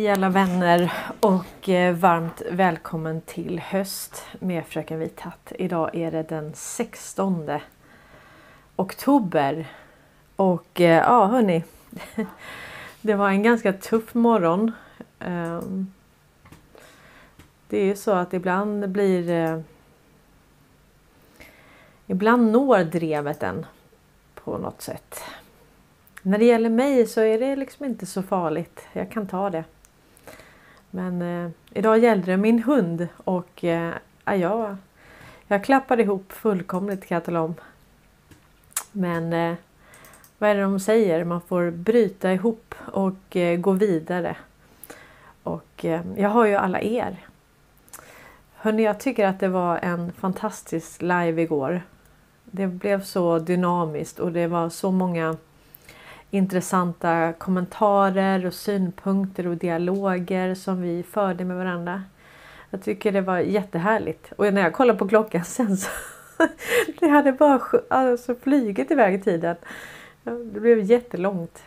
Hej alla vänner och eh, varmt välkommen till höst med Fröken Vithatt. Idag är det den 16 oktober. Och eh, ja hörni. Det var en ganska tuff morgon. Ehm, det är ju så att ibland blir eh, Ibland når drevet en på något sätt. När det gäller mig så är det liksom inte så farligt. Jag kan ta det. Men eh, idag gällde det min hund och eh, jag, jag klappade ihop fullkomligt kan jag tala om. Men eh, vad är det de säger? Man får bryta ihop och eh, gå vidare. Och eh, jag har ju alla er. Hörni, jag tycker att det var en fantastisk live igår. Det blev så dynamiskt och det var så många intressanta kommentarer och synpunkter och dialoger som vi förde med varandra. Jag tycker det var jättehärligt. Och när jag kollade på klockan sen så det hade bara alltså, flugit iväg i tiden. Det blev jättelångt.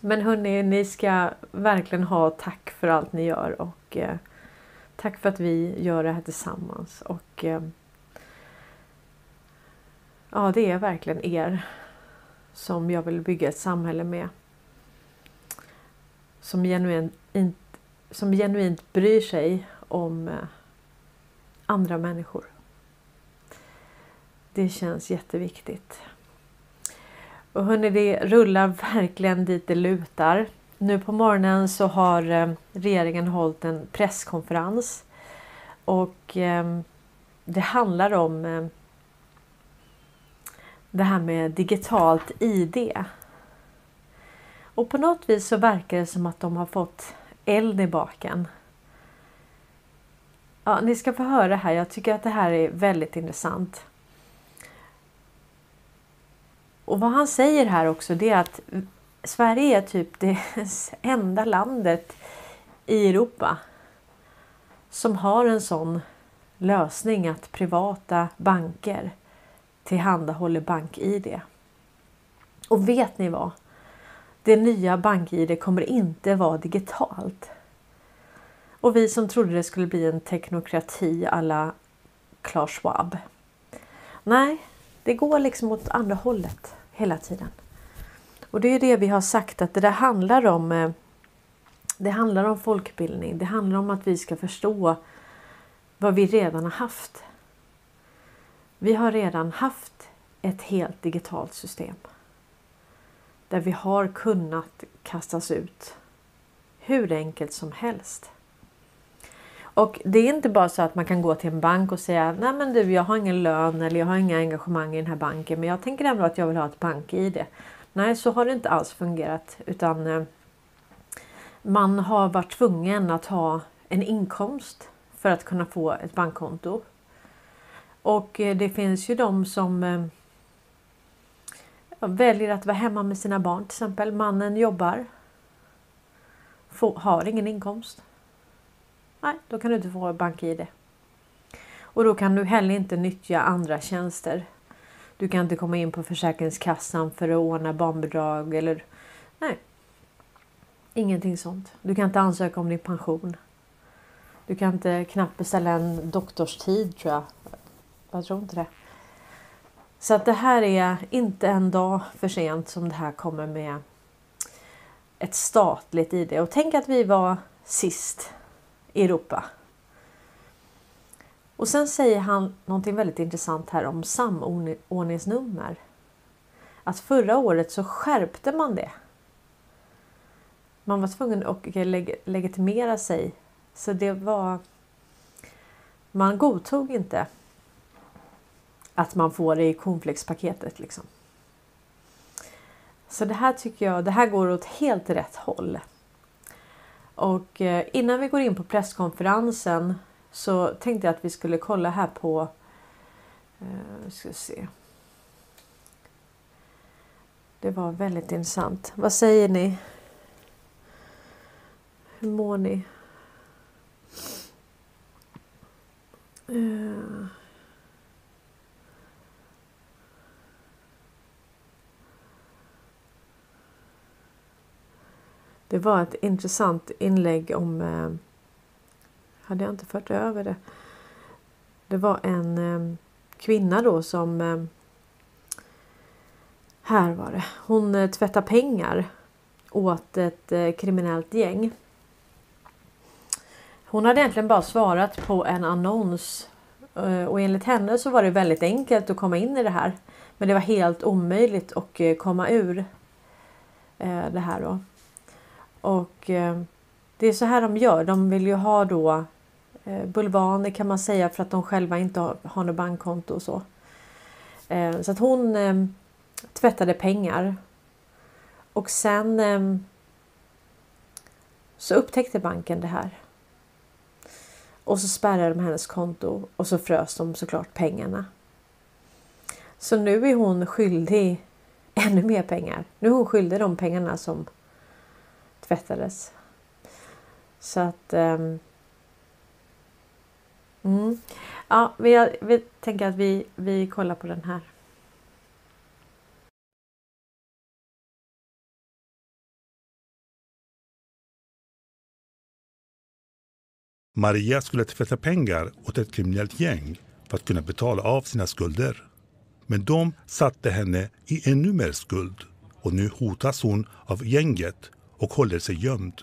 Men hörni, ni ska verkligen ha tack för allt ni gör och eh, tack för att vi gör det här tillsammans. Och eh, Ja, det är verkligen er som jag vill bygga ett samhälle med. Som genuint, som genuint bryr sig om eh, andra människor. Det känns jätteviktigt. Och hörni, det rullar verkligen dit det lutar. Nu på morgonen så har eh, regeringen hållit en presskonferens och ehm, det handlar om eh, det här med digitalt ID. Och på något vis så verkar det som att de har fått eld i baken. Ja, ni ska få höra här. Jag tycker att det här är väldigt intressant. Och vad han säger här också det är att Sverige är typ det enda landet i Europa som har en sån lösning att privata banker tillhandahåller BankID. Och vet ni vad? Det nya BankID kommer inte vara digitalt. Och vi som trodde det skulle bli en teknokrati alla Klaus Schwab. Nej, det går liksom åt andra hållet hela tiden. Och det är det vi har sagt att det där handlar om. Eh, det handlar om folkbildning. Det handlar om att vi ska förstå vad vi redan har haft. Vi har redan haft ett helt digitalt system. Där vi har kunnat kastas ut hur enkelt som helst. Och det är inte bara så att man kan gå till en bank och säga Nej men du jag har ingen lön eller jag har inga engagemang i den här banken men jag tänker ändå att jag vill ha ett bank-id. Nej så har det inte alls fungerat utan eh, man har varit tvungen att ha en inkomst för att kunna få ett bankkonto. Och eh, det finns ju de som eh, väljer att vara hemma med sina barn till exempel. Mannen jobbar. har ingen inkomst. Nej, då kan du inte få bank-id. Och då kan du heller inte nyttja andra tjänster. Du kan inte komma in på Försäkringskassan för att ordna barnbidrag eller nej. Ingenting sånt. Du kan inte ansöka om din pension. Du kan inte knappt beställa en doktorstid tror jag jag tror inte det. Så att det här är inte en dag för sent som det här kommer med ett statligt ID. Och tänk att vi var sist i Europa. Och sen säger han någonting väldigt intressant här om samordningsnummer. Att förra året så skärpte man det. Man var tvungen att leg legitimera sig. Så det var... Man godtog inte att man får det i cornflakespaketet. Liksom. Så det här tycker jag, det här går åt helt rätt håll. Och eh, innan vi går in på presskonferensen så tänkte jag att vi skulle kolla här på... Eh, ska se. Det var väldigt intressant. Vad säger ni? Hur mår ni? Eh. Det var ett intressant inlägg om... Eh, hade jag inte fört över det? Det var en eh, kvinna då som... Eh, här var det. Hon eh, tvättade pengar åt ett eh, kriminellt gäng. Hon hade egentligen bara svarat på en annons eh, och enligt henne så var det väldigt enkelt att komma in i det här. Men det var helt omöjligt att eh, komma ur det här då. Och eh, det är så här de gör. De vill ju ha då eh, bulvaner kan man säga för att de själva inte har, något bankkonto och så. Eh, så att hon tvättade pengar. Och sen så upptäckte banken det här. Och så spärrade de hennes konto och så frös de såklart pengarna. Så nu är hon skyldig ännu mer pengar. Nu är hon skyldig de pengarna som tvättades. Så att... Um, mm. Ja, vi, vi tänker att vi, vi kollar på den här. Maria skulle tvätta pengar åt ett kriminellt gäng för att kunna betala av sina skulder. Men de satte henne i ännu mer skuld och nu hotas hon av gänget och håller sig gömd.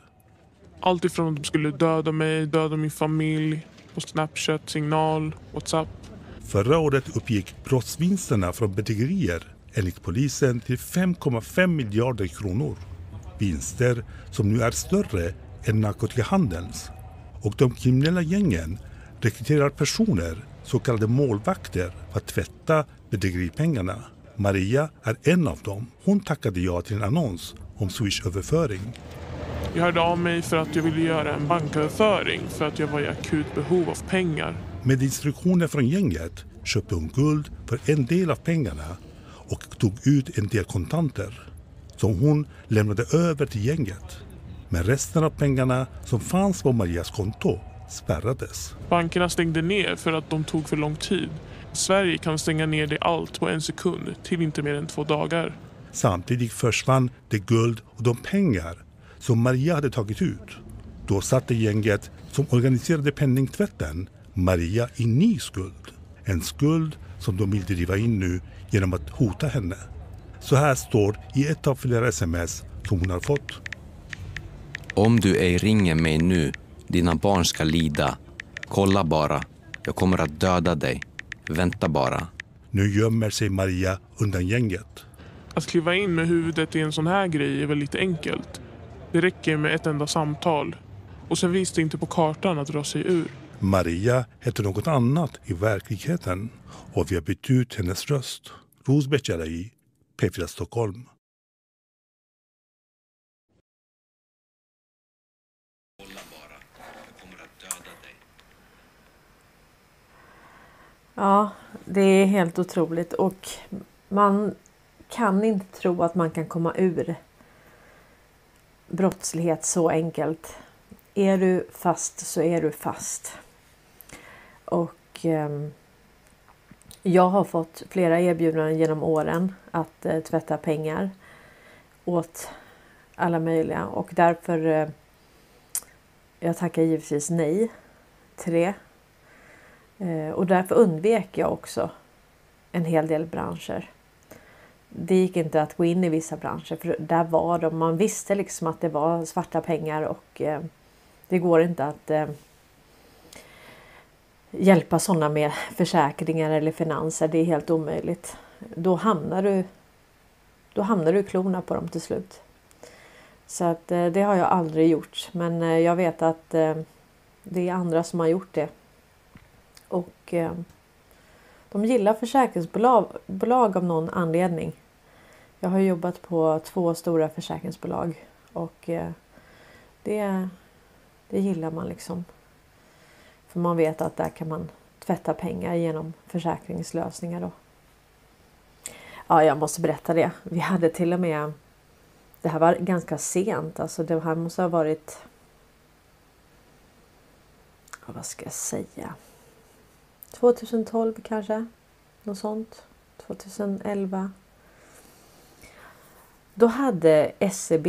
Allt ifrån att de skulle döda mig, döda min familj på Snapchat, signal, Whatsapp. Förra året uppgick brottsvinsterna från bedrägerier enligt polisen till 5,5 miljarder kronor. Vinster som nu är större än narkotikahandelns och de kriminella gängen rekryterar personer, så kallade målvakter, för att tvätta bedrägeripengarna. Maria är en av dem. Hon tackade ja till en annons om Swish-överföring. Jag hörde av mig för att jag ville göra en banköverföring för att jag var i akut behov av pengar. Med instruktioner från gänget köpte hon guld för en del av pengarna och tog ut en del kontanter som hon lämnade över till gänget. Men resten av pengarna som fanns på Marias konto spärrades. Bankerna stängde ner för att de tog för lång tid. Sverige kan stänga ner det allt på en sekund till inte mer än två dagar. Samtidigt försvann det guld och de pengar som Maria hade tagit ut. Då satte gänget som organiserade penningtvätten Maria i ny skuld. En skuld som de vill driva in nu genom att hota henne. Så här står i ett av flera sms som hon har fått. Om du ej ringer mig nu, dina barn ska lida. Kolla bara, jag kommer att döda dig. Vänta bara. Nu gömmer sig Maria undan gänget. Att kliva in med huvudet i en sån här grej är väl lite enkelt. Det räcker med ett enda samtal. Och sen visste inte på kartan att dra sig ur. Maria heter något annat i verkligheten och vi har bytt ut hennes röst. Rosbeth Jalai, P4 Stockholm. Ja, det är helt otroligt och man kan inte tro att man kan komma ur brottslighet så enkelt. Är du fast så är du fast. Och eh, jag har fått flera erbjudanden genom åren att eh, tvätta pengar åt alla möjliga och därför eh, jag tackar givetvis nej till det. Eh, och därför undvek jag också en hel del branscher. Det gick inte att gå in i vissa branscher för där var de, man visste liksom att det var svarta pengar och eh, det går inte att eh, hjälpa sådana med försäkringar eller finanser. Det är helt omöjligt. Då hamnar du, då hamnar du i klorna på dem till slut. Så att eh, det har jag aldrig gjort. Men eh, jag vet att eh, det är andra som har gjort det. Och de gillar försäkringsbolag av någon anledning. Jag har jobbat på två stora försäkringsbolag och eh, det, det gillar man liksom. För man vet att där kan man tvätta pengar genom försäkringslösningar då. Ja, jag måste berätta det. Vi hade till och med det här var ganska sent, alltså det här måste ha varit vad ska jag säga? 2012 kanske. Något sånt. 2011. Då hade SEB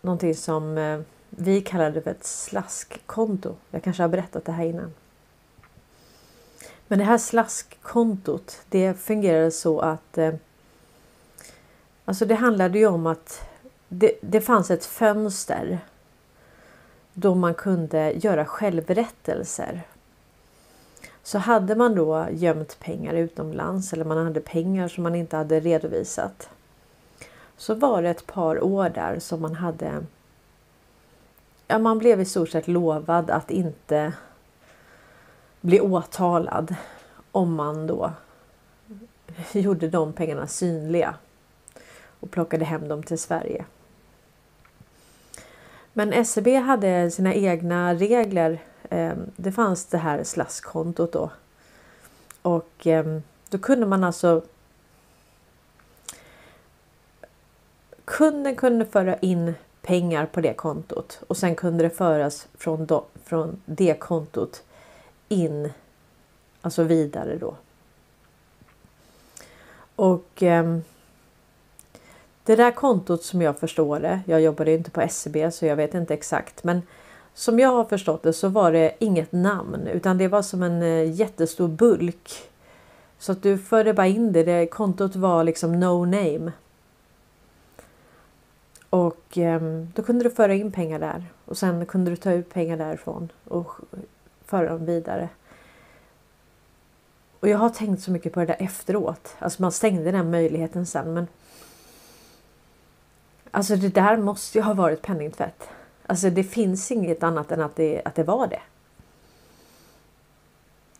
någonting som eh, vi kallade för ett slaskkonto. Jag kanske har berättat det här innan. Men det här slaskkontot det fungerade så att eh, Alltså det handlade ju om att det, det fanns ett fönster då man kunde göra självrättelser. Så hade man då gömt pengar utomlands eller man hade pengar som man inte hade redovisat. Så var det ett par år där som man hade Ja, man blev i stort sett lovad att inte bli åtalad om man då gjorde de pengarna synliga och plockade hem dem till Sverige. Men SEB hade sina egna regler. Ehm, det fanns det här slaskkontot då. Och ehm, då kunde man alltså Kunden kunde föra in pengar på det kontot och sen kunde det föras från, do, från det kontot in, alltså vidare då. Och eh, det där kontot som jag förstår det, jag jobbade inte på SCB så jag vet inte exakt, men som jag har förstått det så var det inget namn utan det var som en eh, jättestor bulk. Så att du förde bara in det, det kontot var liksom no name. Och ehm, då kunde du föra in pengar där och sen kunde du ta ut pengar därifrån och föra dem vidare. Och jag har tänkt så mycket på det där efteråt. Alltså man stängde den möjligheten sen men Alltså det där måste ju ha varit penningtvätt. Alltså det finns inget annat än att det, att det var det.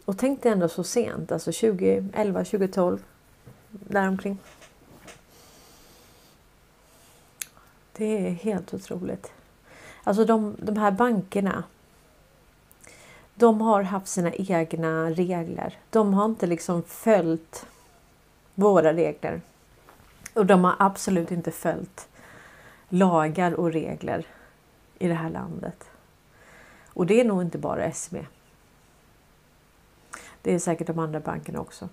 Och tänk dig ändå så sent, alltså 2011, 2012. Däromkring. Det är helt otroligt. Alltså de, de här bankerna. De har haft sina egna regler. De har inte liksom följt våra regler. Och de har absolut inte följt lagar och regler i det här landet. Och det är nog inte bara SEB. Det är säkert de andra bankerna också.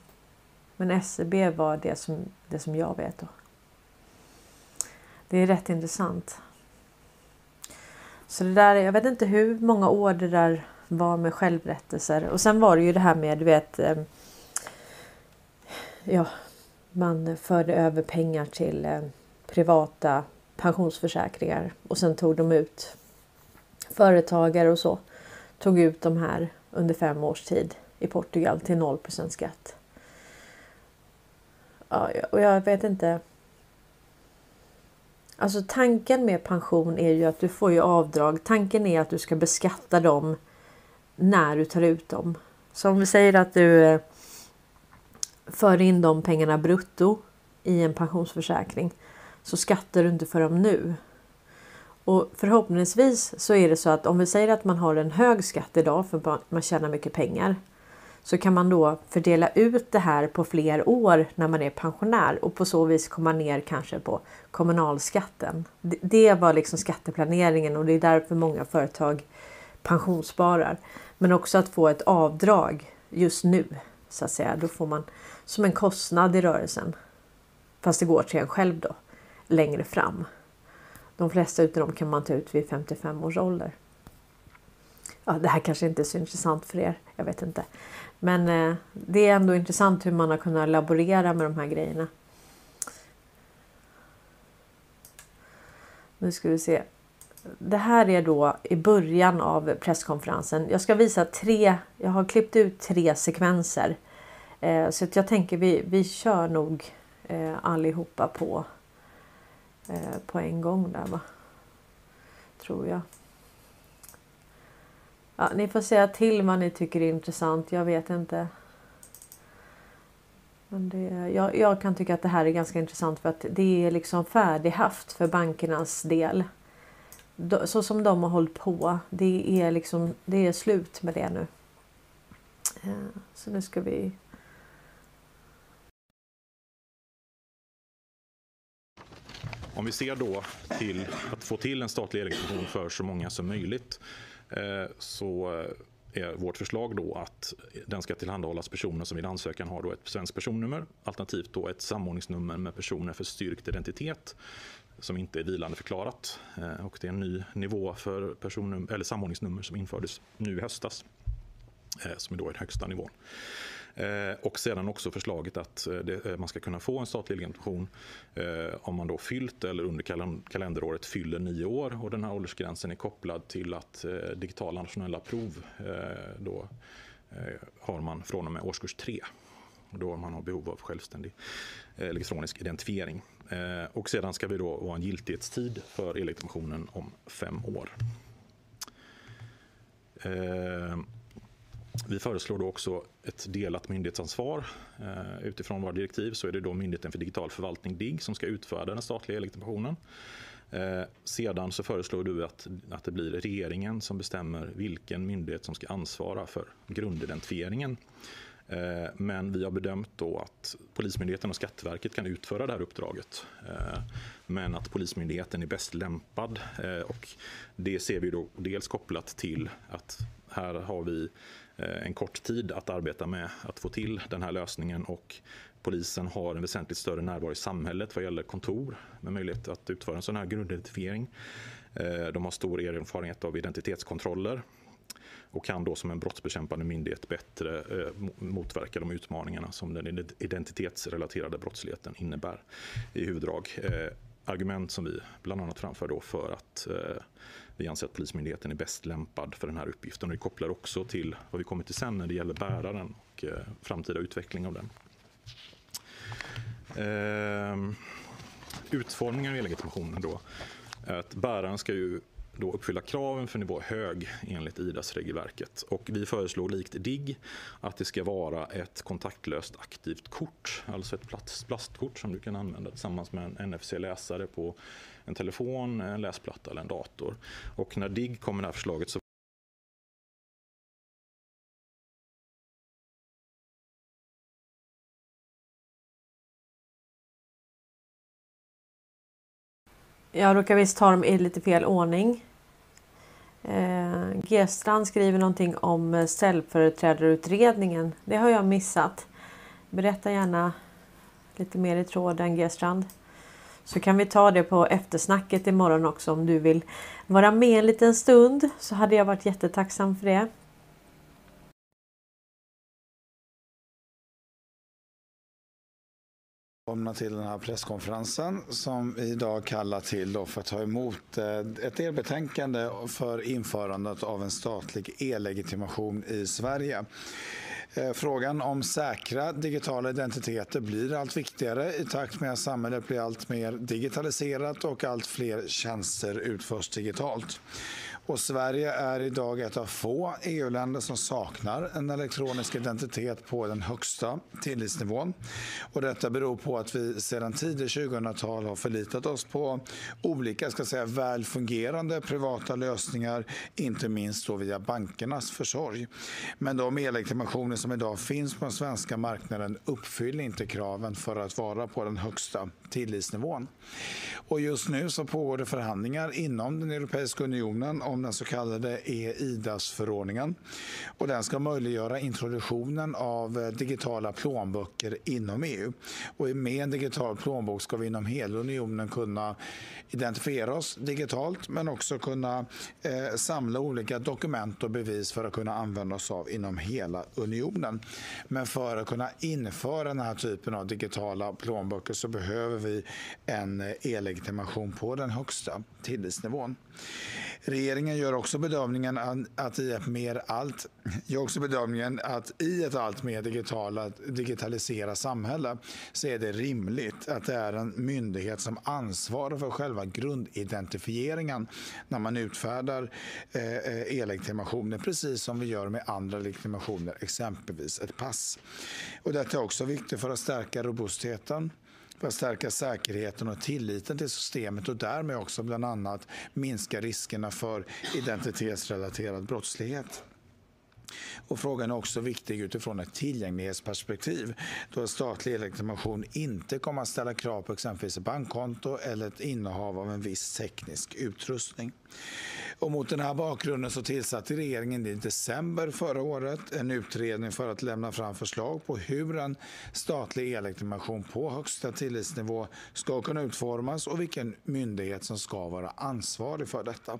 Men SEB var det som, det som jag vet. Då. Det är rätt intressant. Så det där, jag vet inte hur många år det där var med självrättelser. Och sen var det ju det här med, du vet, eh, ja, man förde över pengar till eh, privata pensionsförsäkringar och sen tog de ut företagare och så tog ut de här under fem års tid i Portugal till 0% skatt. Ja, och jag vet inte. Alltså tanken med pension är ju att du får ju avdrag. Tanken är att du ska beskatta dem när du tar ut dem. Så om vi säger att du eh, för in de pengarna brutto i en pensionsförsäkring så skattar du inte för dem nu. Och förhoppningsvis så är det så att om vi säger att man har en hög skatt idag för att man tjänar mycket pengar så kan man då fördela ut det här på fler år när man är pensionär och på så vis komma ner kanske på kommunalskatten. Det var liksom skatteplaneringen och det är därför många företag pensionssparar. Men också att få ett avdrag just nu så att säga. Då får man som en kostnad i rörelsen. Fast det går till en själv då längre fram. De flesta utav dem kan man ta ut vid 55 års ålder. Ja, det här kanske inte är så intressant för er. Jag vet inte. Men eh, det är ändå intressant hur man har kunnat laborera med de här grejerna. Nu ska vi se. Det här är då i början av presskonferensen. Jag ska visa tre. Jag har klippt ut tre sekvenser. Eh, så att jag tänker vi, vi kör nog eh, allihopa på eh, på en gång där va. Tror jag. Ja, ni får säga till vad ni tycker är intressant. Jag vet inte. Men det, jag, jag, kan tycka att det här är ganska intressant för att det är liksom färdighaft för bankernas del. Så som de har hållit på. Det är liksom det är slut med det nu. Eh, så nu ska vi Om vi ser då till att få till en statlig elektrifiering för så många som möjligt Eh, så eh, är vårt förslag då att den ska tillhandahållas personer som vid ansökan har då ett svenskt personnummer alternativt då ett samordningsnummer med personer för styrkt identitet. som inte är vilande förklarat. Eh, och det är en ny nivå för personnum, eller samordningsnummer som infördes nu i höstas, som är då den högsta nivån. Eh, och sedan också förslaget att eh, det, eh, man ska kunna få en statlig legitimation om man då fyllt eller under kalenderåret fyller nio år och den här åldersgränsen är kopplad till att digitala nationella prov då har man från och med årskurs tre. då man har behov av självständig elektronisk identifiering. Och sedan ska vi då ha en giltighetstid för e-legitimationen om fem år. Vi föreslår då också ett delat myndighetsansvar. Eh, utifrån våra direktiv så är det då Myndigheten för digital förvaltning, DIGG, som ska utfärda den statliga legitimationen. Eh, sedan så föreslår du att, att det blir regeringen som bestämmer vilken myndighet som ska ansvara för grundidentifieringen. Eh, men vi har bedömt då att Polismyndigheten och Skatteverket kan utföra det här uppdraget. Men att Polismyndigheten är bäst lämpad och det ser vi då dels kopplat till att här har vi Eh, en kort tid att arbeta med att få till den här lösningen och polisen har en väsentligt större närvaro i samhället vad gäller kontor med möjlighet att utföra en sån här grundidentifiering. Eh, de har stor erfarenhet av identitetskontroller och kan då som en brottsbekämpande myndighet bättre eh, motverka de utmaningarna som den identitetsrelaterade brottsligheten innebär i huvuddrag. Argument som vi bland annat framför då för att vi anser att Polismyndigheten är bäst lämpad för den här uppgiften. Och det kopplar också till vad vi kommer till sen när det gäller bäraren och eh, framtida utveckling av den. Eh, utformningen av e-legitimationen då. Att bäraren ska ju då uppfylla kraven för nivå hög enligt IDAS-regelverket. Och vi föreslår likt DIGG att det ska vara ett kontaktlöst aktivt kort, alltså ett plastkort som du kan använda tillsammans med en NFC-läsare på en telefon, en läsplatta eller en dator. Och när DIGG kom med det här förslaget så Jag råkar visst ta dem i lite fel ordning. Eh, G-strand skriver någonting om eh, ställföreträdarutredningen. Det har jag missat. Berätta gärna lite mer i tråden G-strand. Så kan vi ta det på eftersnacket imorgon också om du vill vara med en liten stund så hade jag varit jättetacksam för det. Välkomna till den här presskonferensen som vi idag kallar till för att ta emot eh, ett delbetänkande för införandet av en statlig e-legitimation i Sverige. Eh, frågan om säkra digitala identiteter blir allt viktigare i takt med att samhället blir allt mer digitaliserat och allt fler tjänster utförs digitalt. Och Sverige är idag ett av få EU-länder som saknar en elektronisk identitet på den högsta tillitsnivån. Och detta beror på att vi sedan tidigt 2000-tal har förlitat oss på olika ska säga, väl fungerande privata lösningar, inte minst då via bankernas försorg. Men de e-legitimationer som idag finns på den svenska marknaden uppfyller inte kraven för att vara på den högsta tillitsnivån. Och just nu så pågår det förhandlingar inom den Europeiska unionen om den så kallade e-IDAS-förordningen. Och den ska möjliggöra introduktionen av eh, digitala plånböcker inom EU. Och med en digital plånbok ska vi inom hela unionen kunna identifiera oss digitalt men också kunna eh, samla olika dokument och bevis för att kunna använda oss av inom hela unionen. Men för att kunna införa den här typen av digitala plånböcker så behöver vi en eh, e-legitimation på den högsta tillitsnivån. Regeringen gör också bedömningen att i ett mer allt, gör också bedömningen att i ett allt mer digitala, digitaliserat samhälle så är det rimligt att det är en myndighet som ansvarar för själva grundidentifieringen när man utfärdar eh, eh e-legitimationer, precis som vi gör med andra legitimationer, exempelvis ett pass. Och detta är också viktigt för att stärka robustheten för att stärka säkerheten och tilliten till systemet och därmed också bland annat minska riskerna för identitetsrelaterad brottslighet. Och frågan är också viktig utifrån ett tillgänglighetsperspektiv då en statlig legitimation inte kommer att ställa krav på exempelvis ett bankkonto eller ett innehav av en viss teknisk utrustning. Och mot den här bakgrunden så tillsatte regeringen i december förra året en utredning för att lämna fram förslag på hur en statlig e-legitimation på högsta tillitsnivå ska kunna utformas och vilken myndighet som ska vara ansvarig för detta.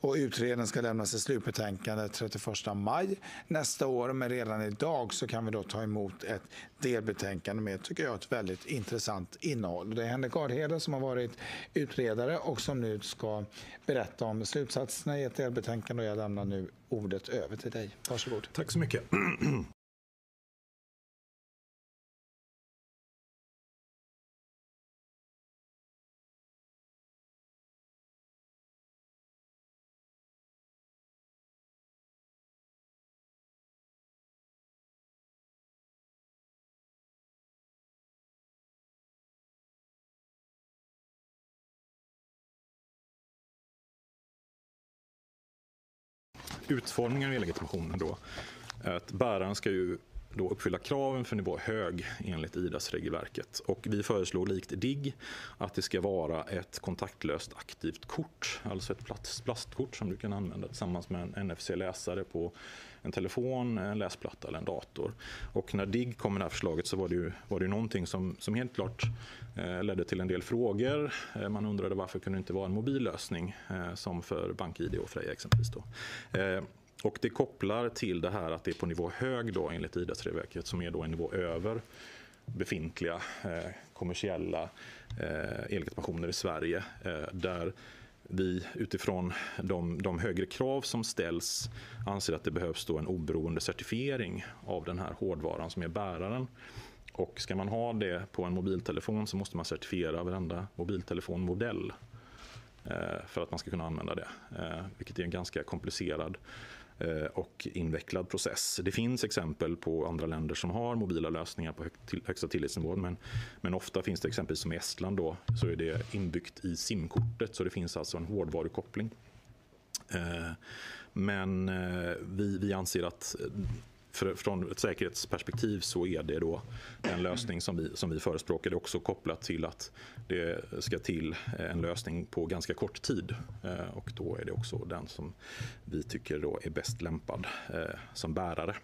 Och utredningen ska lämna sitt slutbetänkande 31 maj nästa år men redan idag så kan vi då ta emot ett delbetänkande med, tycker jag, ett väldigt intressant innehåll. Det är Henrik Gardhede, som har varit utredare och som nu ska berätta om slutsatserna i ett delbetänkande och jag lämnar nu ordet över till dig. Varsågod. Tack så mycket. Utformningen av e-legitimationen då. Att bäraren ska ju då uppfylla kraven för nivå hög enligt IDAS-regelverket. Och vi föreslår likt DIGG att det ska vara ett kontaktlöst aktivt kort, alltså ett plastkort som du kan använda tillsammans med en NFC-läsare på en telefon, en läsplatta eller en dator. Och när DIGG kom med det här förslaget så var det ju, var det ju någonting som, som helt klart eh, ledde till en del frågor. Eh, man undrade varför kunde det inte vara en mobil lösning eh, som för BankID och Freja exempelvis. Då. Eh, och det kopplar till det här att det är på nivå hög då enligt IDAS-regelverket som är då en nivå över befintliga eh, kommersiella eh, ellegitimationer i Sverige. Eh, där vi utifrån de, de, högre krav som ställs anser att det behövs då en oberoende certifiering av den här hårdvaran som är bäraren. Och ska man ha det på en mobiltelefon så måste man certifiera varenda mobiltelefonmodell Eh, för att man ska kunna använda det. Eh, vilket är en ganska komplicerad eh, och invecklad process. Det finns exempel på andra länder som har mobila lösningar på högsta tillitsnivå men, men ofta finns det exempelvis som i Estland då, så är det inbyggt i simkortet så det finns alltså en hårdvarukoppling. Men vi, vi anser att för, från ett säkerhetsperspektiv så är det då en lösning som vi, som vi förespråkar. Det är också kopplat till att det ska till eh, en lösning på ganska kort tid. Eh, och då är det också den som vi tycker då är bäst lämpad eh, som bärare.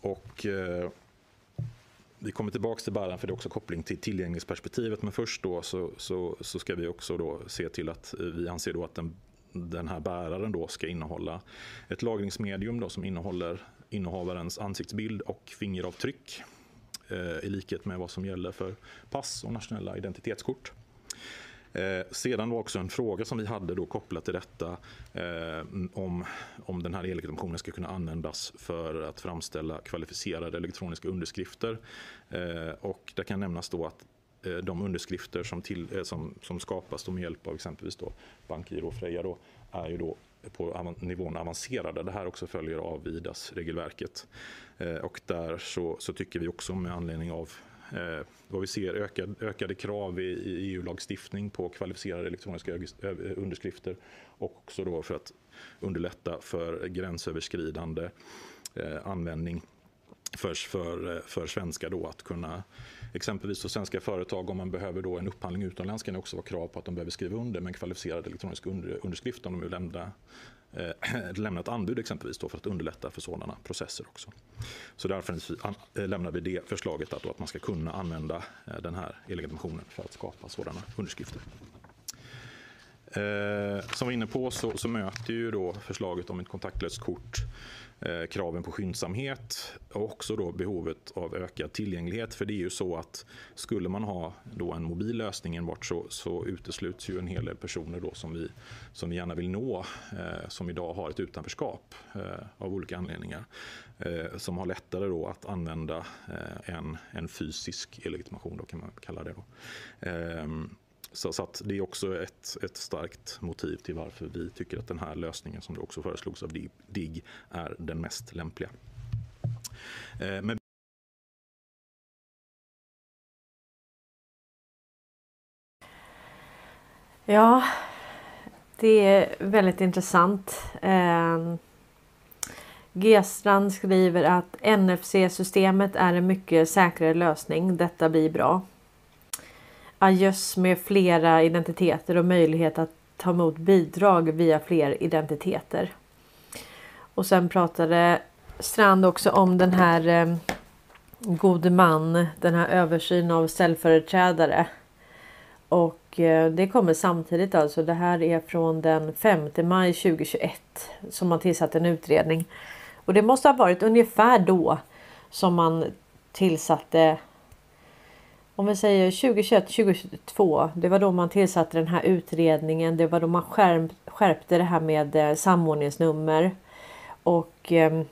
Och vi kommer tillbaka till bäraren för det är också koppling till tillgänglighetsperspektivet. Men först då så, så, så ska vi också då se till att vi anser då att den den här bäraren då ska innehålla ett lagringsmedium då som innehåller innehavarens ansiktsbild och fingeravtryck eh, i likhet med vad som gäller för pass och nationella identitetskort. Eh, sedan var också en fråga som vi hade då kopplat till detta eh, om, om den här e-legitimationen ska kunna användas för att framställa kvalificerade elektroniska underskrifter. Eh, och det kan nämnas då att Eh, de underskrifter som, till, eh, som, som skapas med hjälp av exempelvis då BankGiro och Freja då, är ju då på nivån avancerade. Det här också följer av IDAS-regelverket. Eh, och där så, så, tycker vi också med anledning av eh, vad vi ser ökad, ökade krav i, i EU-lagstiftning på kvalificerade elektroniska underskrifter och också då för att underlätta för gränsöverskridande eh, användning för, för, för svenskar då att kunna exempelvis för svenska företag om man behöver då en upphandling utomlands kan det också vara krav på att de behöver skriva under med en kvalificerad elektronisk underskrift om de vill eh, lämna, ett anbud exempelvis då för att underlätta för sådana processer också. Så därför lämnar vi det förslaget att, att man ska kunna använda eh, den här e-legitimationen för att skapa sådana underskrifter. Eh, som vi var inne på så, så möter ju då förslaget om ett kontaktlöst kort Eh, kraven på skyndsamhet och också då behovet av ökad tillgänglighet. För det är ju så att skulle man ha då en mobil lösning enbart så, så utesluts ju en hel del personer då som, vi, som vi gärna vill nå eh, som idag har ett utanförskap eh, av olika anledningar. Eh, som har lättare då att använda eh, en, en fysisk e-legitimation då kan man kalla det. Då. Ehm, så, så det är också ett, ett starkt motiv till varför vi tycker att den här lösningen som det också föreslogs av DIGG är den mest lämpliga. Eh, men Ja, det är väldigt intressant. Eh, G-strand skriver att NFC-systemet är en mycket säkrare lösning. Detta blir bra adjöss med flera identiteter och möjlighet att ta emot bidrag via fler identiteter. Och sen pratade Strand också om den här eh, gode man, den här översyn av ställföreträdare. Och eh, det kommer samtidigt alltså. Det här är från den 5 maj 2021 som man tillsatte en utredning. Och det måste ha varit ungefär då som man tillsatte om vi säger 2021 2022. Det var då man tillsatte den här utredningen. Det var då man skärpte det här med eh, samordningsnummer. Och ehm,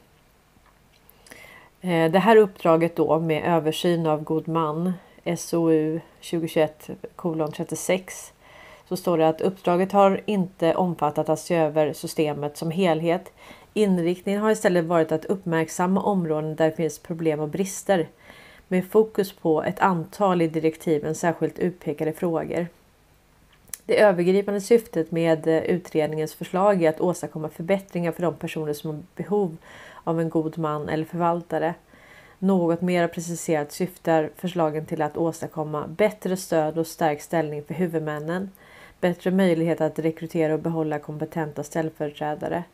eh, det här uppdraget då med översyn av god man SOU 2021 kolon 36 så står det att uppdraget har inte omfattat att se över systemet som helhet. Inriktningen har istället varit att uppmärksamma områden där det finns problem och brister med fokus på ett antal i direktiven särskilt utpekade frågor. Det övergripande syftet med eh, utredningens förslag är att åstadkomma förbättringar för de personer som har behov av en god man eller förvaltare. Något mer preciserat syftar förslagen till att åstadkomma bättre stöd och stärkt ställning för huvudmännen, bättre möjlighet att rekrytera och behålla kompetenta ställföreträdare,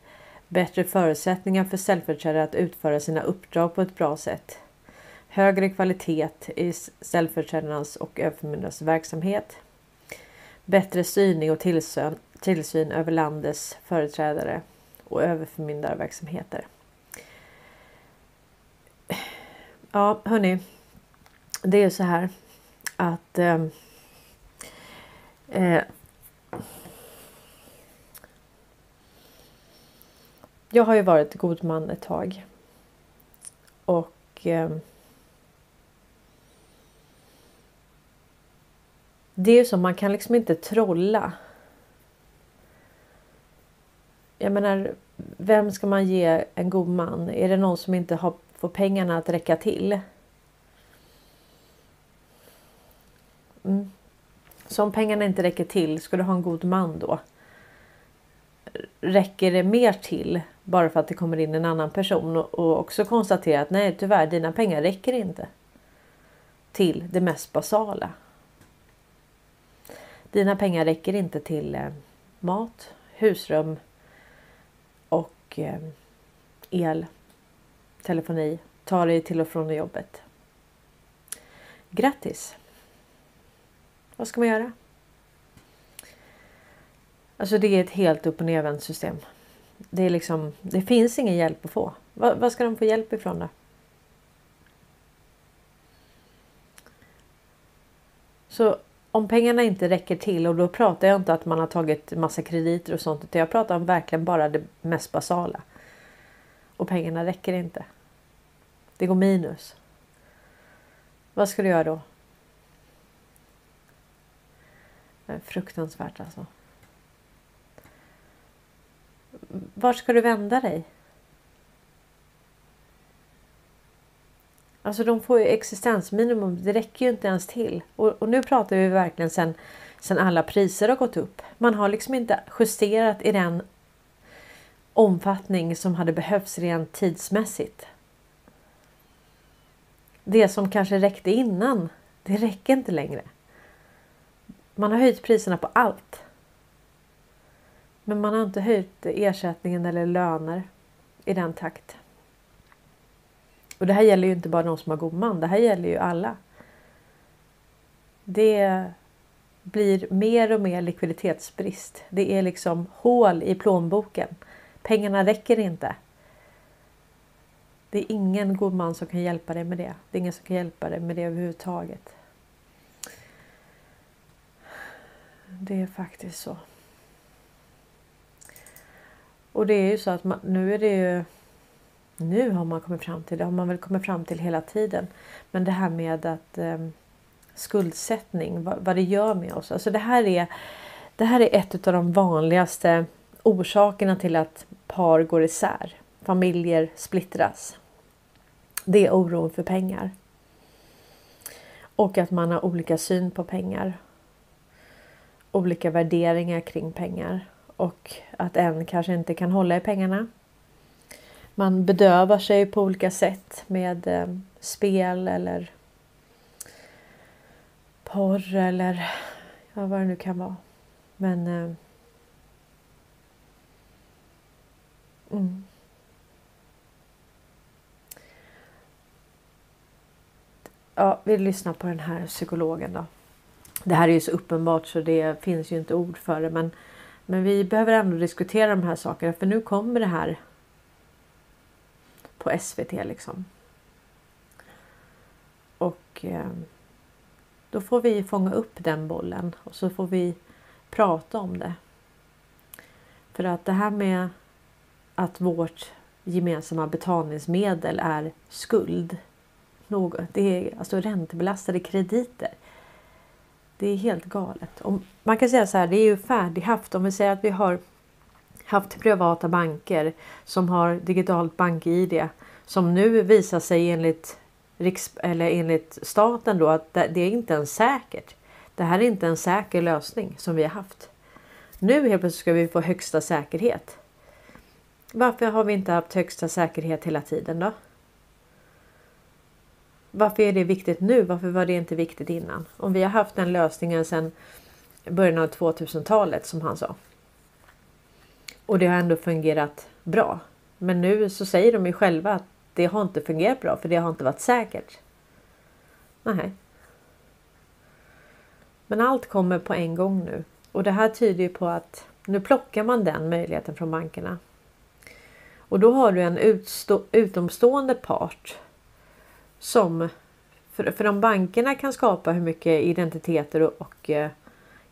bättre förutsättningar för ställföreträdare att utföra sina uppdrag på ett bra sätt, högre kvalitet i ställföreträdarnas och överförmyndarnas verksamhet, bättre styrning och tillsyn, tillsyn över landets företrädare och överförmyndarverksamheter. Ja, hörni. Det är så här att eh, eh, jag har ju varit god man ett tag. Och eh, Det är ju så, man kan liksom inte trolla. Jag menar, vem ska man ge en god man? Är det någon som inte har, får pengarna att räcka till? Mm. Så om pengarna inte räcker till, ska du ha en god man då? Räcker det mer till bara för att det kommer in en annan person och, och också konstatera att nej tyvärr, dina pengar räcker inte till det mest basala. Dina pengar räcker inte till eh, mat, husrum och eh, el, telefoni. Ta dig till och från jobbet. Grattis! Vad ska man göra? Alltså det är ett helt upp och nervänt system. Det, är liksom, det finns ingen hjälp att få. Vad, vad ska de få hjälp ifrån då? Så om pengarna inte räcker till och då pratar jag inte att man har tagit massa krediter och sånt utan jag pratar om verkligen bara det mest basala. Och pengarna räcker inte. Det går minus. Vad ska du göra då? Fruktansvärt alltså. Var ska du vända dig? Alltså de får ju existensminimum. Det räcker ju inte ens till. Och, och, nu pratar vi verkligen sen, sen alla priser har gått upp. Man har liksom inte justerat i den omfattning som hade behövts rent tidsmässigt. Det som kanske räckte innan, det räcker inte längre. Man har höjt priserna på allt. Men man har inte höjt ersättningen eller löner i den takt. Och det här gäller ju inte bara de som har god man, det här gäller ju alla. Det blir mer och mer likviditetsbrist. Det är liksom hål i plånboken. Pengarna räcker inte. Det är ingen god man som kan hjälpa dig med det. Det är ingen som kan hjälpa dig med det överhuvudtaget. Det är faktiskt så. Och det är ju så att man, nu är det ju nu har man kommit fram till, det har man väl kommit fram till hela tiden. Men det här med att eh, skuldsättning, vad, vad, det gör med oss. Alltså det här är, det här är ett av de vanligaste orsakerna till att par går isär. Familjer splittras. Det är oron för pengar. Och att man har olika syn på pengar. Olika värderingar kring pengar. Och att en kanske inte kan hålla i pengarna man bedövar sig på olika sätt med eh, spel eller porr eller ja, vad det nu kan vara. Men eh, mm. Ja, vi lyssnar på den här psykologen då. Det här är ju så uppenbart så det finns ju inte ord för det men, men vi behöver ändå diskutera de här sakerna för nu kommer det här på SVT liksom. Och eh, då får vi fånga upp den bollen och så får vi prata om det. För att det här med att vårt gemensamma betalningsmedel är skuld. Något, det är alltså räntebelastade krediter. Det är helt galet. Och man kan säga så här, det är ju färdighaft. Om vi säger att vi har haft privata banker som har digitalt bank-id som nu visar sig enligt, riks, eller enligt staten då att det är inte ens säkert. Det här är inte en säker lösning som vi har haft. Nu helt plötsligt ska vi få högsta säkerhet. Varför har vi inte haft högsta säkerhet hela tiden då? Varför är det viktigt nu? Varför var det inte viktigt innan? Om vi har haft den lösningen sedan början av 2000-talet som han sa. Och det har ändå fungerat bra. Men nu så säger de ju själva att det har inte fungerat bra för det har inte varit säkert. Nej. Men allt kommer på en gång nu och det här tyder ju på att nu plockar man den möjligheten från bankerna. Och då har du en utstå, utomstående part som för, för de bankerna kan skapa hur mycket identiteter och, och eh,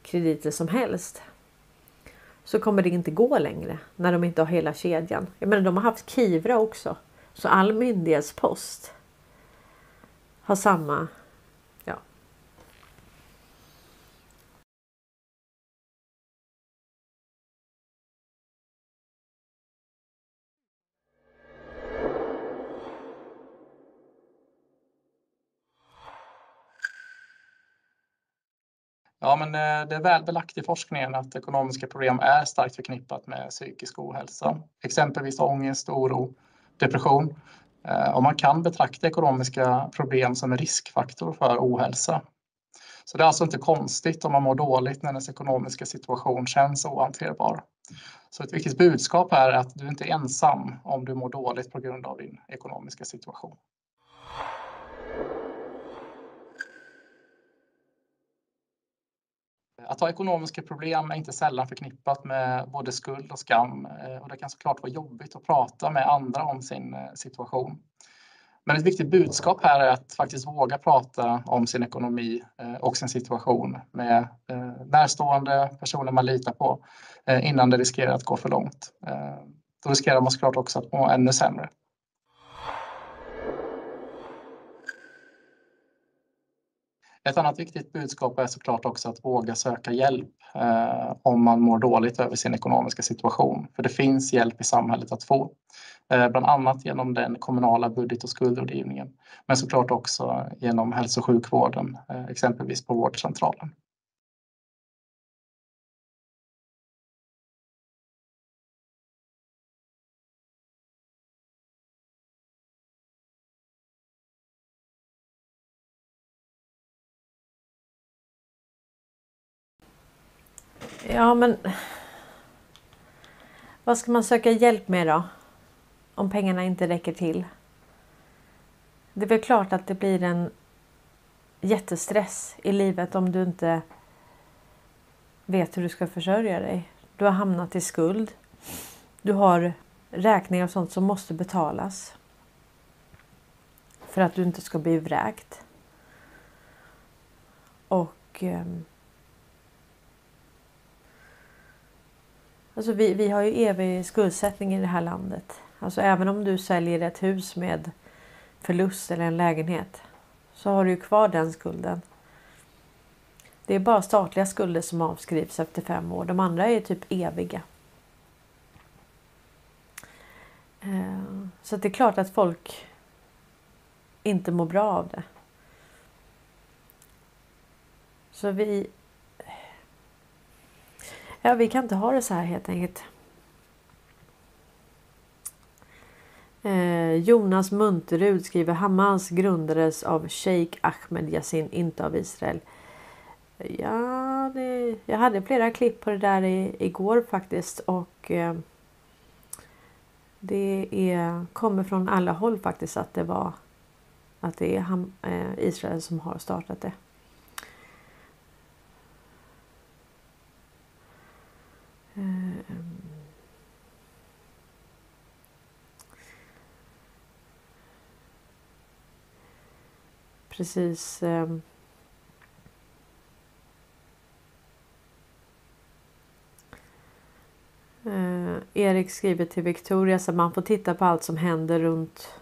krediter som helst så kommer det inte gå längre när de inte har hela kedjan. Jag menar, de har haft Kivra också. Så all myndighetspost har samma Ja, men eh, det är väl belagt i forskningen att ekonomiska problem är starkt förknippat med psykisk ohälsa. Exempelvis ångest, oro, depression. Eh, och man kan betrakta ekonomiska problem som en riskfaktor för ohälsa. Så det är alltså inte konstigt om man mår dåligt när ens ekonomiska situation känns ohanterbar. Så ett viktigt budskap här är att du inte är ensam om du mår dåligt på grund av din ekonomiska situation. Att ha ekonomiska problem är inte sällan förknippat med både skuld och skam eh, och det kan såklart vara jobbigt att prata med andra om sin eh, situation. Men ett viktigt budskap här är att faktiskt våga prata om sin ekonomi eh, och sin situation med närstående personer man litar på innan det riskerar att gå för långt. Då riskerar man såklart också att må ännu sämre. Ett annat viktigt budskap är såklart också att våga söka hjälp eh, om man mår dåligt över sin ekonomiska situation. För det finns hjälp i samhället att få. Eh, bland annat genom den kommunala budget och skuldrådgivningen. Men såklart också genom hälso och sjukvården, eh, exempelvis på vårdcentralen. Ja, men vad ska man söka hjälp med då? Om pengarna inte räcker till? Det är väl klart att det blir en jättestress i livet om du inte vet hur du ska försörja dig. Du har hamnat i skuld. Du har räkningar och sånt som måste betalas. För att du inte ska bli vräkt. Och ehm, Alltså vi, vi har ju evig skuldsättning i det här landet. Alltså även om du säljer ett hus med förlust eller en lägenhet så har du ju kvar den skulden. Det är bara statliga skulder som avskrivs efter fem år. De andra är typ eviga. Eh, så det är klart att folk inte mår bra av det. Så vi Ja, vi kan inte ha det så här helt enkelt. Eh, Jonas Munterud skriver Hamas grundades av Sheikh Ahmed Yassin, inte av Israel. Ja, det, jag hade flera klipp på det där i, igår faktiskt och eh, det är, kommer från alla håll faktiskt att det var att det är ham, eh, Israel som har startat det. Ehm. precis eh, Erik skriver till Victoria så man får titta på allt som händer runt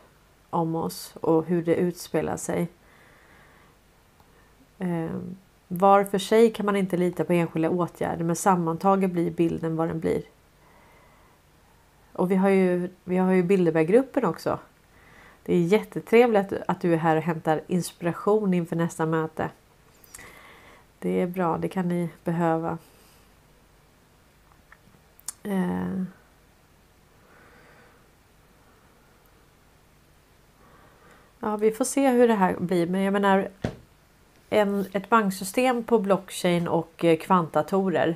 om oss och hur det utspelar sig. Eh, var för sig kan man inte lita på enskilda åtgärder men sammantaget blir bilden vad den blir. Och vi har ju, vi har ju Bilderberggruppen också. Det är jättetrevligt att du är här och hämtar inspiration inför nästa möte. Det är bra, det kan ni behöva. Eh. Ja, vi får se hur det här blir. Men jag menar en, ett banksystem på blockchain och eh, kvantdatorer.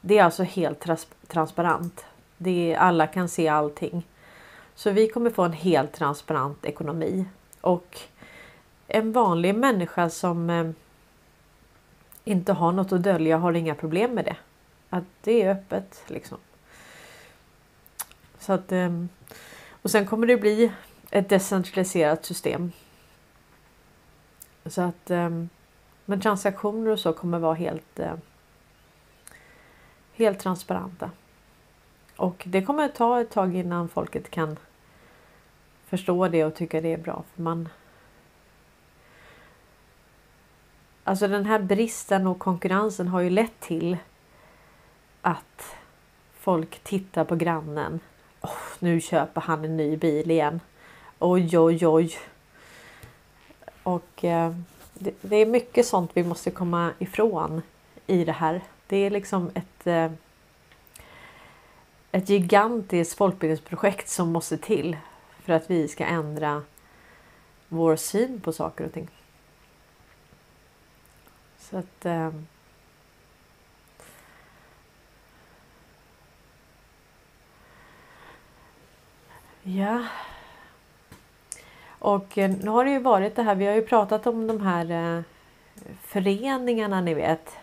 Det är alltså helt trans transparent. Det är, alla kan se allting. Så vi kommer få en helt transparent ekonomi. Och en vanlig människa som eh, inte har något att dölja har inga problem med det. Att det är öppet liksom. Så att, eh, och sen kommer det bli ett decentraliserat system. Så att eh, men transaktioner och så kommer vara helt eh, helt transparenta. Och det kommer ta ett tag innan folket kan förstå det och tycka det är bra. För man Alltså den här bristen och konkurrensen har ju lett till att folk tittar på grannen oh, nu köper han en ny bil igen. Oj, oj, oj. Och eh, det, det, är mycket sånt vi måste komma ifrån i det här. Det är liksom ett eh, ett gigantiskt folkbildningsprojekt som måste till för att vi ska ändra vår syn på saker och ting. Så att eh, Ja. Och eh, nu har det ju varit det här. Vi har ju pratat om de här eh, föreningarna ni vet.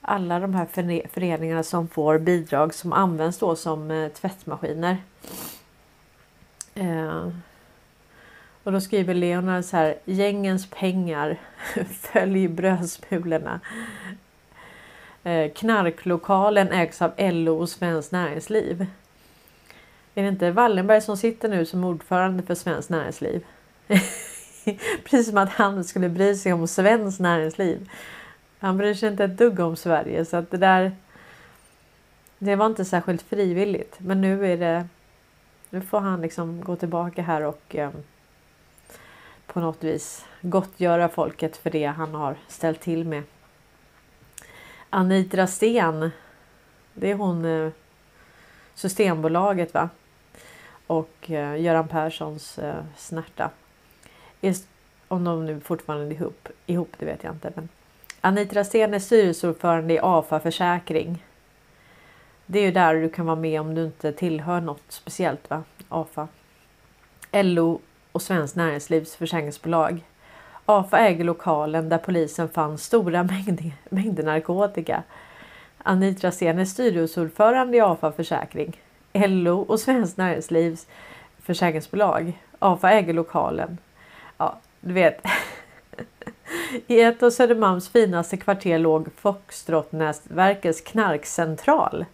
Alla de här föreningarna som får bidrag som används då som eh, tvättmaskiner. Och då skriver Leonard så här. Gängens pengar följ brödsmulorna. knarklokalen ägs av LO och Svenskt Näringsliv. Är det inte Wallenberg som sitter nu som ordförande för Svenskt Näringsliv? Precis som att han skulle bry sig om Svenskt Näringsliv. Han bryr sig inte ett dugg om Sverige så att det där. Det var inte särskilt frivilligt men nu är det. Nu får han liksom gå tillbaka här och eh, på något vis gottgöra folket för det han har ställt till med. Anitra Sten. Det är hon eh, Systembolaget va? Och eh, Göran Perssons eh, snärta. Om de nu fortfarande är ihop, ihop, det vet jag inte. Men Anitra Sten är styrelseordförande i AFA Försäkring. Det är ju där du kan vara med om du inte tillhör något speciellt, va? AFA. LO och Svenskt Näringslivs försäkringsbolag. AFA äger lokalen där polisen fann stora mängder, mängder narkotika. Anitra Sten är styrelseordförande i AFA Försäkring. LO och Svenskt Näringslivs försäkringsbolag. AFA äger lokalen. Ja, du vet. I ett av Södermalms finaste kvarter låg Foxtrotnätverkets knarkcentral.